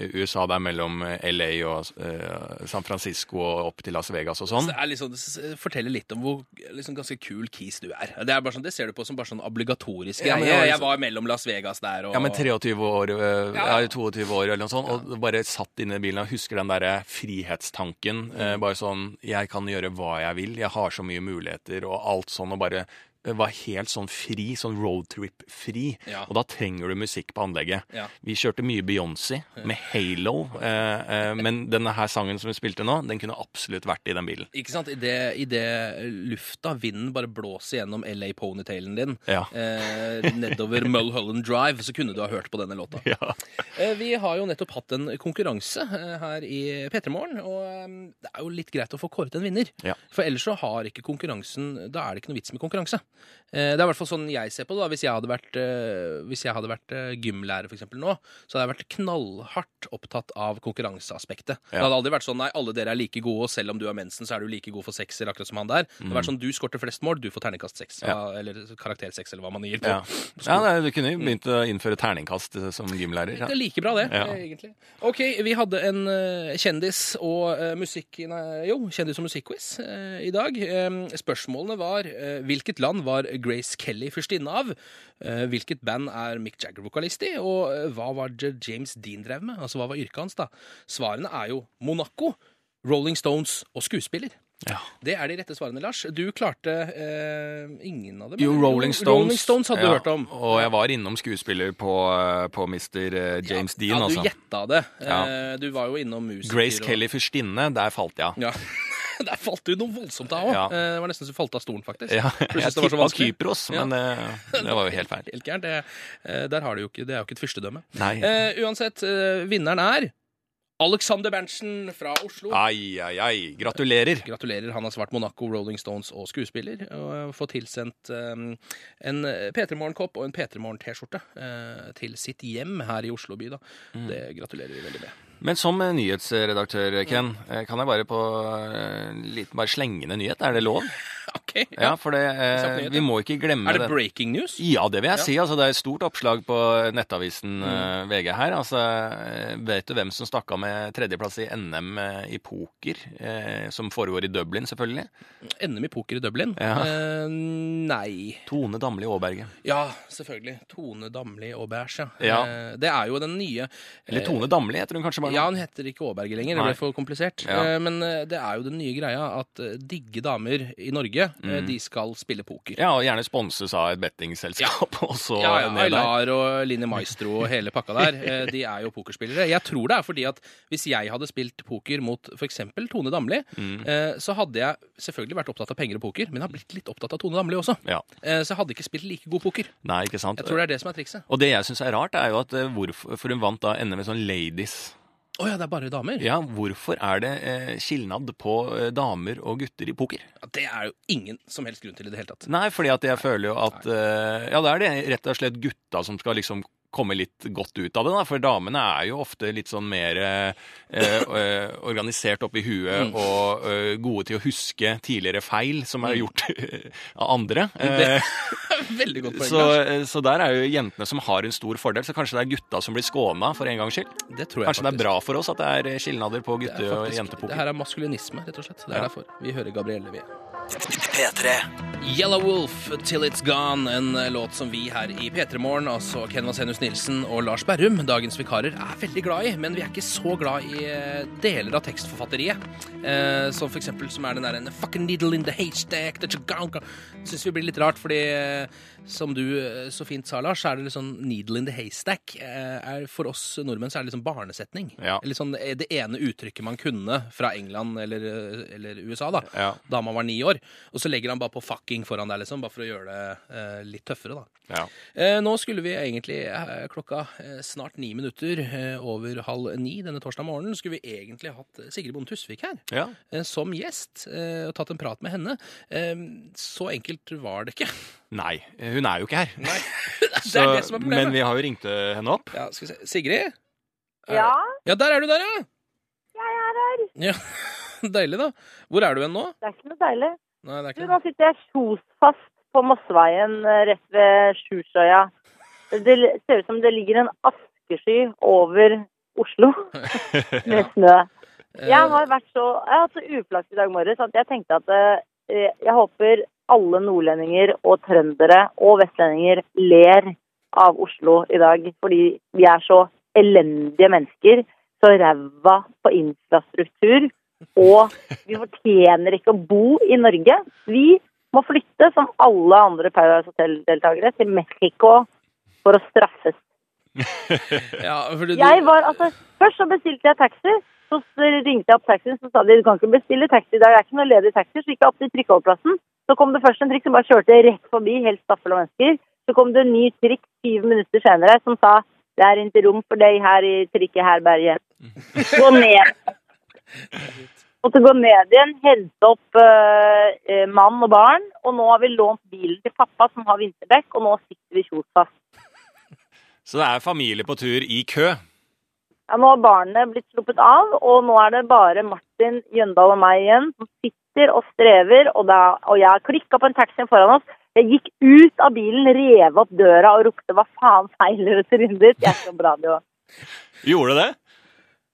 Speaker 4: USA der mellom LA og eh, San Francisco og opp til Las Vegas og sånn.
Speaker 3: Det liksom, det forteller litt om hvor liksom, ganske kul kis du er. Det, er bare sånn, det ser du på som bare sånn obligatorisk
Speaker 4: Ja,
Speaker 3: greie.
Speaker 4: det
Speaker 3: jeg
Speaker 4: liksom-
Speaker 3: var mellom Las Vegas der og
Speaker 4: Ja, men 23 år, eh,
Speaker 3: Ja.
Speaker 4: ja, 22 år eller noe sånt, og bare satt inne i bilen og husker den derre frihetstanken. Mm. Bare sånn Jeg kan gjøre hva jeg vil, jeg har så mye muligheter og alt sånn, og bare eh, var helt sånn fri, sånn roadtrip-fri.
Speaker 3: Ja.
Speaker 4: Og da trenger du musikk på anlegget.
Speaker 3: Ja.
Speaker 4: Vi kjørte mye Beyoncé med Halo, eh, eh, men denne her sangen som vi spilte nå, den kunne absolutt vært i den bilen.
Speaker 3: Ikke sant? Idet i det lufta, vinden, bare blåser gjennom LA Ponytailen din
Speaker 4: Ja.
Speaker 3: eh, nedover Mulholland Drive, så kunne du ha hørt på denne låta.
Speaker 4: Ja.
Speaker 3: Eh, vi har jo nettopp hatt en konkurranse eh, her i P3 Morgen, og eh, det er jo litt greit å få kåret en vinner.
Speaker 4: Ja.
Speaker 3: For ellers så har ikke konkurransen Da er det ikke noe vits med konkurranse. Eh, Det er i hvert fall sånn jeg ser på det. da Hvis jeg hadde vært, eh, hvis jeg hadde vært eh, gymlærer for eksempel nå, så hadde jeg vært knallhardt opptatt av konkurranseaspektet. Det hadde aldri vært sånn nei, alle dere er like gode, og selv om du har mensen, så er du like god for sekser, akkurat som han der. Det hadde vært sånn du skårte flest mål, du får terningkast seks.
Speaker 4: Mm. Ja.
Speaker 3: Ja, Eller karakter seks, eller hva man gir på.
Speaker 4: Ja, ja nei, du kunne jo begynt å innføre terningkast som gymlærer. Ja.
Speaker 3: Det er like bra, det,
Speaker 4: Ja.
Speaker 3: egentlig. OK, vi hadde en kjendis og musikk... Nei, jo, kjendis- og musikkquiz i dag. Spørsmålene var hvilket land var Grace Kelly fyrstinne av? Eh, hvilket band er Mick Jagger vokalist i? Og eh, hva var det James Dean drev med? Altså, hva var yrket hans, da? Svarene er jo Monaco, Rolling Stones og skuespiller.
Speaker 4: Ja.
Speaker 3: Det er de rette svarene, Lars. Du klarte eh, ingen av dem?
Speaker 4: Jo. Rolling Stones.
Speaker 3: Rolling Stones hadde
Speaker 4: ja,
Speaker 3: du hørt om.
Speaker 4: Og jeg var innom skuespiller på, eh, på Mr. James James Dean,
Speaker 3: ja, du
Speaker 4: altså.
Speaker 3: gjetta det.
Speaker 4: Ja.
Speaker 3: Du var jo innom musiker.
Speaker 4: Grace
Speaker 3: og-
Speaker 4: Kelly fyrstinne, der falt jeg av.
Speaker 3: Der falt du noe voldsomt av òg.
Speaker 4: Ja.
Speaker 3: Det var nesten så du falt av stolen, faktisk.
Speaker 4: Ja, jeg tippa. Kypros, men det, det var jo helt feil.
Speaker 3: Helt gærent. Det, eh, der har du jo ikke, det er jo ikke et fyrstedømme.
Speaker 4: Nei.
Speaker 3: Uh, uansett, uh, vinneren er Alexander Berntsen fra Oslo.
Speaker 4: Ai, ai, ai. Gratulerer.
Speaker 3: Gratulerer. Han har svart Monaco, Rolling Stones og skuespiller. Og får tilsendt eh, en P3 Morgen-kopp og en P3 Morgen-T-skjorte eh, til sitt hjem her i Oslo by. Da.
Speaker 4: Mm.
Speaker 3: Det gratulerer vi veldig med.
Speaker 4: Men som eh, nyhetsredaktør, Ken, eh, kan jeg bare på eh, liten bare slengende nyhet? Er det lov?
Speaker 3: Ok,
Speaker 4: Ja, for det, eh, vi må ikke glemme det.
Speaker 3: Er det breaking news?
Speaker 4: Ja, det vil jeg
Speaker 3: Ja.
Speaker 4: si. Altså, det er et stort oppslag på nettavisen
Speaker 3: Mm.
Speaker 4: eh, VG her. Altså, eh, vet du hvem som stakk av med tredjeplass i NM eh, i poker, eh, som foregår i Dublin, selvfølgelig?
Speaker 3: NM i poker i Dublin?
Speaker 4: Ja.
Speaker 3: Eh, nei.
Speaker 4: Tone Damli Aaberge.
Speaker 3: Ja, selvfølgelig. Tone Damli Aaberge, ja.
Speaker 4: Ja.
Speaker 3: Det er jo den nye
Speaker 4: Eller Tone Damli, heter hun kanskje bare.
Speaker 3: Ja, hun heter ikke Aaberge lenger. Det
Speaker 4: Nei.
Speaker 3: ble for komplisert.
Speaker 4: Ja.
Speaker 3: Men det er jo den nye greia at digge damer i Norge, eh, de skal spille poker.
Speaker 4: Mm. Ja, og gjerne sponses av et bettingselskap. Ja, også
Speaker 3: Ja, ja. Aylar og Linni Maestro og hele pakka der, eh, de er jo pokerspillere. Jeg tror det er fordi at hvis jeg hadde spilt poker mot f.eks. Tone Damli,
Speaker 4: Mm.
Speaker 3: eh, så hadde jeg selvfølgelig vært opptatt av penger og poker, men har blitt litt opptatt av Tone Damli også.
Speaker 4: Ja.
Speaker 3: Så jeg hadde ikke spilt like god poker.
Speaker 4: Nei, ikke sant?
Speaker 3: Jeg tror det er det som er trikset.
Speaker 4: Og det jeg syns er rart, er jo at hvorfor, hun vant da NM med sånn ladies.
Speaker 3: Å ja, det er bare damer?
Speaker 4: Ja, hvorfor er det eh, skilnad på eh, damer og gutter i poker?
Speaker 3: Ja, Det er jo ingen som helst grunn til i det hele tatt.
Speaker 4: Nei, fordi at jeg føler jo at eh, Ja, da er det rett og slett gutta som skal liksom komme litt godt ut av det. da, For damene er jo ofte litt sånn mer eh, eh, organisert oppi huet
Speaker 3: Mm.
Speaker 4: og eh, gode til å huske tidligere feil som er
Speaker 3: Mm.
Speaker 4: gjort av andre. Eh,
Speaker 3: Veldig godt poeng.
Speaker 4: så, eh, så der er jo jentene som har en stor fordel. Så kanskje det er gutta som blir skåna for en gangs skyld.
Speaker 3: Det tror jeg
Speaker 4: Kanskje det er bra for oss at det er skilnader på gutte- og
Speaker 3: jentepoker. Det her er maskulinisme, rett og slett. Det er
Speaker 4: Ja.
Speaker 3: derfor. Vi hører Gabrielle, vi.
Speaker 2: P3.
Speaker 3: Yellow Wolf, Till It's Gone, en eh, låt som vi her i P3 Morgen, altså Ken Vasenus Nilsen og Lars Berrum, dagens vikarer, er veldig glad i. Men vi er ikke så glad i eh, deler av tekstforfatteriet. Eh, som for eksempel som er den der The fucking needle in the haystack that you gone Syns vi blir litt rart, fordi eh, som du så fint sa, Lars, så er det litt sånn needle in the haystack. Eh, er, for oss nordmenn så er det liksom barnesetning.
Speaker 4: Ja.
Speaker 3: Eller sånn det ene uttrykket man kunne fra England eller, eller USA, da
Speaker 4: Ja.
Speaker 3: da man var ni år. Og så legger han bare på fucking foran der, liksom, bare for å gjøre det eh, litt tøffere, da.
Speaker 4: Ja.
Speaker 3: Eh, nå skulle vi egentlig eh, klokka eh, snart ni minutter eh, over halv ni denne torsdag morgenen, skulle vi egentlig hatt Sigrid Bonde Tusvik her
Speaker 4: Ja.
Speaker 3: eh, som gjest eh, og tatt en prat med henne. Eh, så enkelt var det ikke.
Speaker 4: Nei, hun er jo ikke her.
Speaker 3: Nei, det er
Speaker 4: Så,
Speaker 3: det som er problemet.
Speaker 4: men vi har jo ringt henne opp.
Speaker 3: Ja, skal vi se. Sigrid?
Speaker 8: Ja,
Speaker 3: Ja, der er du der, ja!
Speaker 8: jeg er her.
Speaker 3: ja. Deilig, da. Hvor er du hen nå?
Speaker 8: Det er ikke noe deilig.
Speaker 3: Nei, det er
Speaker 8: Du, nå sitter jeg kjosfast på Mosseveien eh, rett ved Sjursøya. Det ser ut som det ligger en askesky over Oslo med snø. Jeg har vært så Jeg har hatt så uflaks i dag morges at jeg tenkte at eh, jeg håper alle nordlendinger og trøndere og vestlendinger ler av Oslo i dag. Fordi vi er så elendige mennesker. Så ræva på infrastruktur. Og vi fortjener ikke å bo i Norge. Vi må flytte, som alle andre Paradise Hotel-deltakere, til Mexico for å straffes.
Speaker 3: Ja, du,
Speaker 8: Jeg var, altså, Først så bestilte jeg taxi. Så ringte jeg opp taxien, så sa de du kan ikke bestille taxi i dag. Det er ikke noe ledig taxi. Så gikk jeg opp til trikkeholdeplassen. Så kom det først en trikk som bare kjørte rett forbi, helt stappfull av mennesker. Så kom det en ny trikk syv minutter senere som sa det er ikke rom for deg her i trikket her, Berge. Gå ned. Måtte gå ned igjen, hente opp eh, eh, mann og barn. Og nå har vi lånt bilen til pappa som har vinterdekk, og nå sitter vi kjosfast.
Speaker 4: Så det er familie på tur i kø.
Speaker 8: Ja, nå har barnet blitt sluppet av, og nå er det bare Martin Jøndal og meg igjen som sitter og strever. Og, da, og jeg har klikka på en taxi foran oss. Jeg gikk ut av bilen, rev opp døra og ropte 'hva faen feiler det tryndet'? Jeg skal på radio.
Speaker 4: Gjorde det?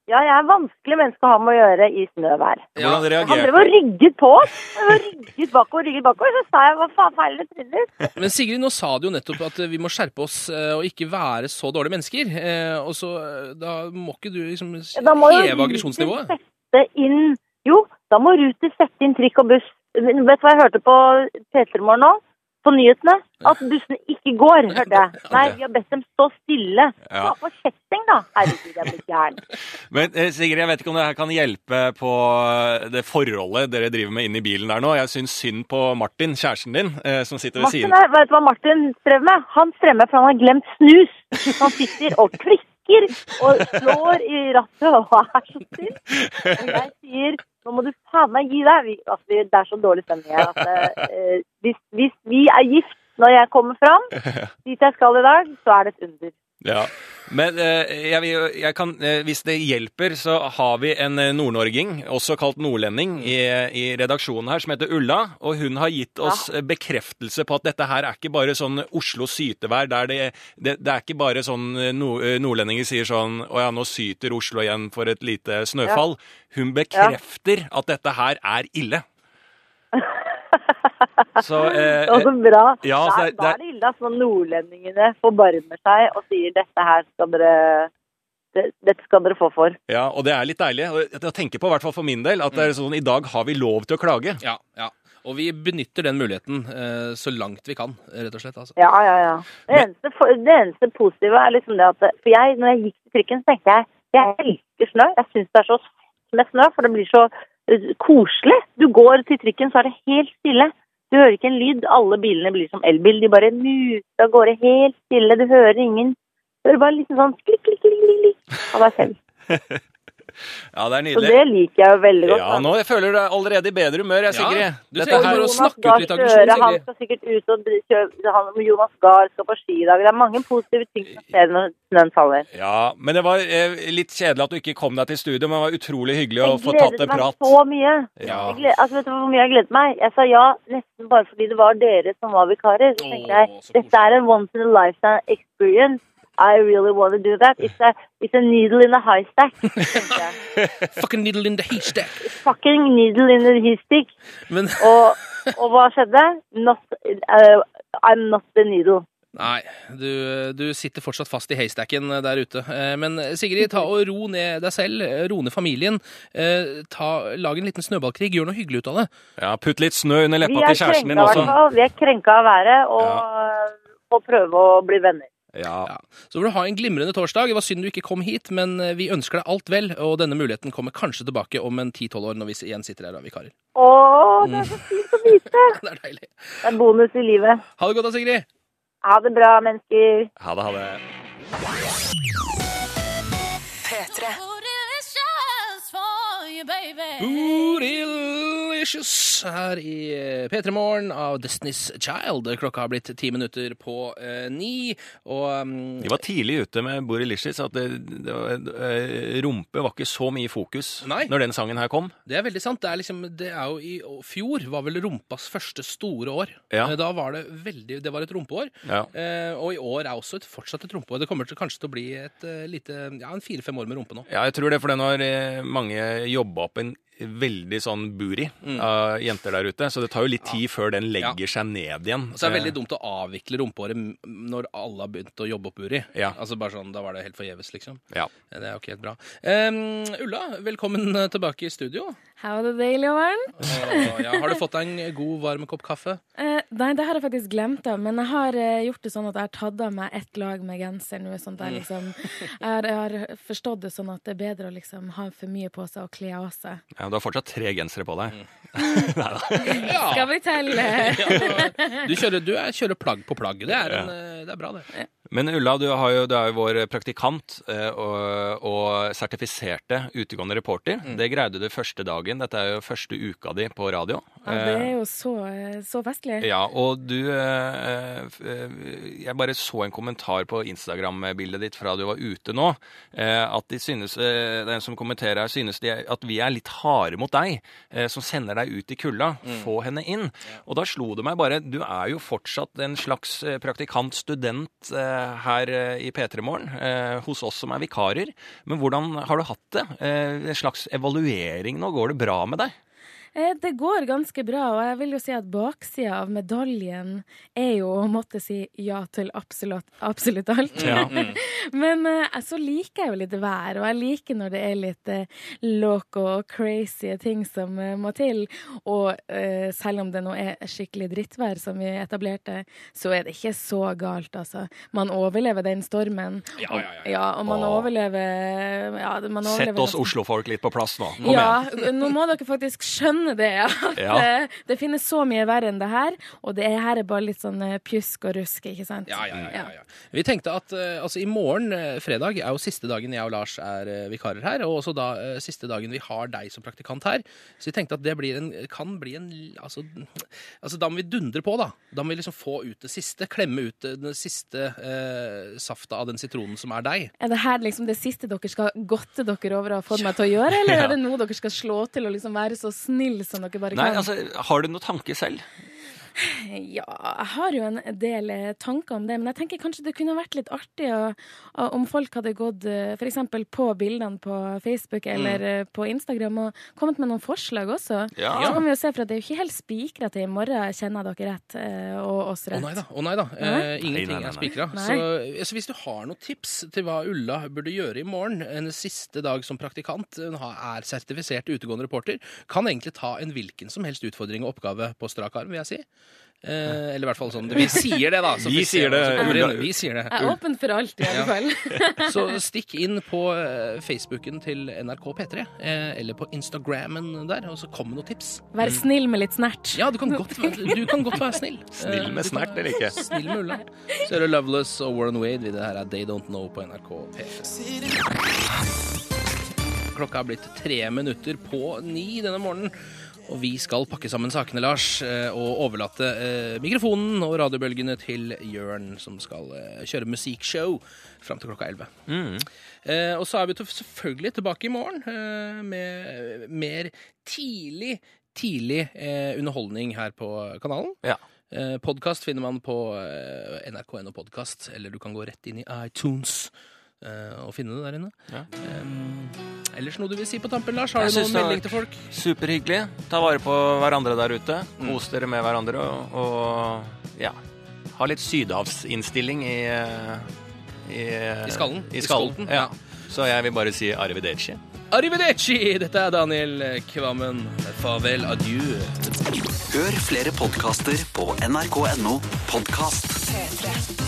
Speaker 8: Ja, jeg er vanskelig menneske å ha med å gjøre i snøvær.
Speaker 3: Ja,
Speaker 8: Han drev og rygget på oss. Rygget bakover, rygget bakover. Så sa jeg 'hva faen feiler det tryndet'?
Speaker 3: Men Sigrid, nå sa du jo nettopp at eh, vi må skjerpe oss eh, og ikke være så dårlige mennesker. Eh, Og så Da må ikke du liksom
Speaker 8: Ja, Da må jo
Speaker 3: heve
Speaker 8: Ruter sette inn Jo, da må Ruter sette inn trikk og buss. Vet du hva jeg hørte på P3 Morgen nå? På nyhetene? At bussene ikke går, hørte jeg. Nei, vi har bedt dem stå stille. Ta på kjetting, da. Herregud, jeg blir gæren.
Speaker 4: Men eh, Sigrid, jeg vet ikke om det her kan hjelpe på eh, det forholdet dere driver med inn i bilen der nå. Jeg syns synd på Martin, kjæresten din, eh, som sitter ved siden.
Speaker 8: Martin, vet du hva Martin strever med? Han strever med for han har glemt snus. Han sitter og klikker og slår i rattet og er så sint. Og jeg sier nå må du faen meg gi deg. Vi, altså, vi- det er så dårlig stemning her at eh, hvis, hvis vi er gift når jeg kommer fram dit jeg skal i dag, så er det et under.
Speaker 4: Ja. Men eh, jeg, jeg kan, eh, hvis det hjelper, så har vi en eh, nordnorging, også kalt nordlending, i, i redaksjonen her, som heter Ulla. Og hun har gitt oss ja. bekreftelse på at dette her er ikke bare sånn Oslo sytevær, der det, det, det er ikke bare sånn nord, nordlendinger sier sånn Å ja, nå syter Oslo igjen for et lite snøfall. Hun bekrefter at dette her er ille. Så eh,
Speaker 8: så bra.
Speaker 4: ja,
Speaker 8: da,
Speaker 4: så
Speaker 8: er-
Speaker 4: det-
Speaker 8: da er det ille at når nordlendingene forbarmer seg og sier dette her skal dere dette skal dere få for.
Speaker 4: Ja, og det er litt deilig. å Jeg tenker på, i hvert fall for min del, at det
Speaker 3: Mm.
Speaker 4: er sånn, i dag har vi lov til å klage.
Speaker 3: Ja, ja. Og vi benytter den muligheten eh, så langt vi kan, rett og slett. Altså.
Speaker 8: Ja, ja, ja. Det eneste, for- det eneste positive er liksom det at For jeg, når jeg gikk til trikken, så tenkte jeg jeg elsker snø. Jeg syns det er så med snø, for det blir så koselig. Du går til trikken, så er det helt stille. Du hører ikke en lyd. Alle bilene blir som elbil. De bare muter av gårde helt stille. Du hører ingen. Du hører bare litt sånn klikk, klikk, klikk, klikk, av deg selv.
Speaker 4: Ja, det er
Speaker 8: Så
Speaker 4: nydelig.
Speaker 8: det liker jeg jo veldig godt.
Speaker 4: Ja,
Speaker 8: da.
Speaker 4: nå jeg føler du deg allerede i bedre humør, jeg,
Speaker 3: Ja, du
Speaker 4: Dette
Speaker 3: trenger
Speaker 4: her,
Speaker 3: å
Speaker 8: Jonas
Speaker 3: snakke ut litt aggresjon,
Speaker 8: Støre, han skal sikkert ut og kjøre, han, Jonas Gahr skal på ski i dag. Det er mange positive ting som skjer når snøen faller.
Speaker 4: ja, men det var eh, litt kjedelig at du ikke kom deg til studio, men det var utrolig hyggelig å få tatt
Speaker 8: gledet
Speaker 4: en
Speaker 8: meg så mye.
Speaker 4: Ja.
Speaker 8: Jeg gled, altså, vet du hvor mye jeg gledet meg? Jeg sa ja nesten bare fordi det var dere som var vikarer. Så tenkte jeg,
Speaker 3: Åh, så
Speaker 8: dette er en once in a lifetime experience. I really want to do that. It's a, it's a needle in a haystack.
Speaker 3: Fucking needle in the haystack.
Speaker 8: Fucking needle in the haystack.
Speaker 3: Men
Speaker 8: Og, og hva skjedde? Not, uh, I'm not the needle.
Speaker 3: Nei, du, du sitter fortsatt fast i haystacken der ute. Eh, Men Sigrid, ta og ro ned deg selv, ro ned familien. Eh, Ta, lag en liten snøballkrig, gjør noe hyggelig ut av det.
Speaker 4: Ja, Putt litt snø under leppa til kjæresten din også.
Speaker 8: Vi er krenka av været og får prøve å bli venner.
Speaker 4: Ja.
Speaker 3: Ja. Så får du ha en glimrende torsdag. Det var synd du ikke kom hit, men eh, vi ønsker deg alt vel, og denne muligheten kommer kanskje tilbake om en 10-12 år, når vi igjen sitter her og er vikarer.
Speaker 8: Å, det er så fint å vite!
Speaker 3: Det er deilig.
Speaker 8: Det er bonus i livet.
Speaker 3: Ha det godt da, Sigrid.
Speaker 8: Ha det bra, mennesker.
Speaker 4: Ha det, ha det.
Speaker 1: P3.
Speaker 3: Bootylicious her i eh, P3 Morgen av Destiny's Child. Klokka har blitt ti minutter på eh, ni, og um,
Speaker 4: De var tidlig ute med Borilicious. At det, det var, eh, rumpe var ikke så mye i fokus
Speaker 3: Nei.
Speaker 4: når den sangen her kom.
Speaker 3: Det er veldig sant. Det er, liksom, det er jo i fjor var vel rumpas første store år.
Speaker 4: Ja.
Speaker 3: Eh, Da var det veldig Det var et rumpeår.
Speaker 4: Ja.
Speaker 3: Eh, og i år er også et, fortsatt et rumpeår. Det kommer til, kanskje til å bli et lite Ja, en fire-fem år med rumpe nå.
Speaker 4: Ja, jeg tror det, for den har mange jobba opp en veldig sånn buri av jenter der ute. Så det tar jo litt tid før den legger seg ned igjen.
Speaker 3: Og så er det veldig
Speaker 4: Eh,
Speaker 3: dumt å avvikle rumpehåret når alle har begynt å jobbe opp buri.
Speaker 4: Ja.
Speaker 3: Altså bare sånn, Da var det helt forgjeves, liksom.
Speaker 4: Ja.
Speaker 3: Det er jo ikke helt bra. Um, Ulla, velkommen eh, tilbake i studio.
Speaker 5: How the deilig varmt?
Speaker 3: Oh, ja, har du fått deg en god, varm kopp kaffe?
Speaker 5: Eh, nei, det har jeg faktisk glemt av, men jeg har eh, gjort det sånn at jeg har tatt av meg ett lag med genser nå. Sånn jeg, liksom, jeg, har, jeg har forstått det sånn at det er bedre å liksom ha for mye på seg og kle av seg.
Speaker 4: ja, du har fortsatt tre gensere på deg.
Speaker 3: Ja.
Speaker 5: Skal vi telle?
Speaker 3: Du kjører, du er, kjører plagg på plagg. Det er, en, eh, det er bra, det.
Speaker 4: Men Ulla, du, har jo, du er jo vår praktikant eh, og, og sertifiserte utegående reporter.
Speaker 3: Mm.
Speaker 4: Det greide du første dagen. Dette er jo første uka di på radio.
Speaker 5: Ja, det er jo så, eh, så festlig.
Speaker 4: Ja, og du eh, eh, Jeg bare så en kommentar på Instagram-bildet ditt fra du var ute nå. At de synes, den som kommenterer her, synes de at vi er litt harde mot deg, som sender deg ut i kulda. Få henne inn. Og da slo det meg bare Du er jo fortsatt en slags praktikant, student her i P3 Morgen, hos oss som er vikarer. Men hvordan har du hatt det? En slags evaluering nå? Går det bra med deg?
Speaker 5: Eh, Det går ganske bra, og jeg vil jo si at baksida av medaljen er jo å måtte si ja til absolutt, absolutt alt.
Speaker 4: Ja.
Speaker 5: Men eh, så liker jeg jo litt vær, og jeg liker når det er litt eh, loco og crazy ting som må til. Og selv om det nå er skikkelig drittvær, som vi etablerte, så er det ikke så galt, altså. Man overlever den stormen.
Speaker 3: Ja, ja, ja.
Speaker 5: Ja, og man
Speaker 4: Åh.
Speaker 5: overlever ja, man
Speaker 4: Sett oss Oslo-folk litt på plass nå. Kom
Speaker 5: ja,
Speaker 4: igjen.
Speaker 5: nå må dere faktisk skjønne det. At
Speaker 4: Ja.
Speaker 5: eh, det finnes så mye verre enn det her, og det er- her er bare litt sånn eh, pjusk og rusk, ikke sant?
Speaker 3: Ja, ja, ja, ja, ja. Vi tenkte at eh, altså, i morgen, fredag, er jo siste dagen jeg og Lars er vikarer her, og også da siste dagen vi har deg som praktikant her. Så vi tenkte at det blir en, kan bli en altså, altså, da må vi dundre på, da. Da må vi liksom få ut det siste. Klemme ut den siste eh, safta av den sitronen som er deg.
Speaker 5: Er det her liksom det siste dere skal godte dere over å ha fått meg til å gjøre, eller er det noe dere skal slå til og liksom være så snill som dere bare
Speaker 4: Nei, altså, Har du noen tanke selv?
Speaker 5: Ja, jeg har jo en del eh, tanker om det, men jeg tenker kanskje det kunne vært litt artig å, å, om folk hadde gått f.eks. for eksempel på bildene på Facebook eller mm. på Instagram og kommet med noen forslag også.
Speaker 4: Ja.
Speaker 5: Så kan vi jo se, for at det er jo ikke helt spikra til i morgen, kjenner jeg dere rett, eh, og oss
Speaker 3: Å nei da. å nei da. Eh, ingenting
Speaker 4: Nei, nei, nei,
Speaker 3: er spikra. Så, Så hvis du har noen tips til hva Ulla burde gjøre i morgen, en siste dag som praktikant, hun er sertifisert utegående reporter, kan egentlig ta en hvilken som helst utfordring og oppgave på strak arm, vil jeg si. Eh, eller i hvert fall sånn. Vi sier det, da. så
Speaker 4: Vi sier det,
Speaker 3: inn. Vi sier det.
Speaker 5: Jeg er åpen for alt, i alle
Speaker 3: Ja.
Speaker 5: fall.
Speaker 3: Så stikk inn på eh, Facebooken til NRK P3, eh, eller på Instagrammen der, og så kom med noen tips.
Speaker 5: Vær snill med litt snert.
Speaker 3: Ja, du kan godt, du kan godt være snill.
Speaker 4: Snill
Speaker 3: Eh,
Speaker 4: med snert, eller ikke?
Speaker 3: Snill med Ulla. Så er det Loveless og Warren Wade. Det her er They Don't Know på NRK P3. Klokka er blitt tre minutter på ni denne morgenen. Og vi skal pakke sammen sakene, Lars, eh, og overlate eh, mikrofonen og radiobølgene til Jørn, som skal eh, kjøre musikkshow fram til klokka 11.
Speaker 4: Mm.
Speaker 3: Og så er vi selvfølgelig tilbake i morgen med mer tidlig, tidlig underholdning her på kanalen.
Speaker 4: Ja.
Speaker 3: Podkast finner man på nrk.no podkast, eller du kan gå rett inn i iTunes og finne det der inne.
Speaker 4: Ja.
Speaker 3: Eh, ellers noe du vil si på tampen, Lars? Har du noen melding til folk?
Speaker 4: Superhyggelig. Ta vare på hverandre der ute.
Speaker 3: Mm.
Speaker 4: Kos dere med hverandre. Og, og ja, ha litt sydhavsinnstilling i eh, i,
Speaker 3: I skallen. I
Speaker 4: skallen,
Speaker 3: skolten,
Speaker 4: ja. Så jeg vil bare si arrivederci.
Speaker 3: Arrivederci! Dette er Daniel Kvammen. Farvel, adjø.
Speaker 2: Hør flere podkaster på nrk.no podkast.
Speaker 1: P3.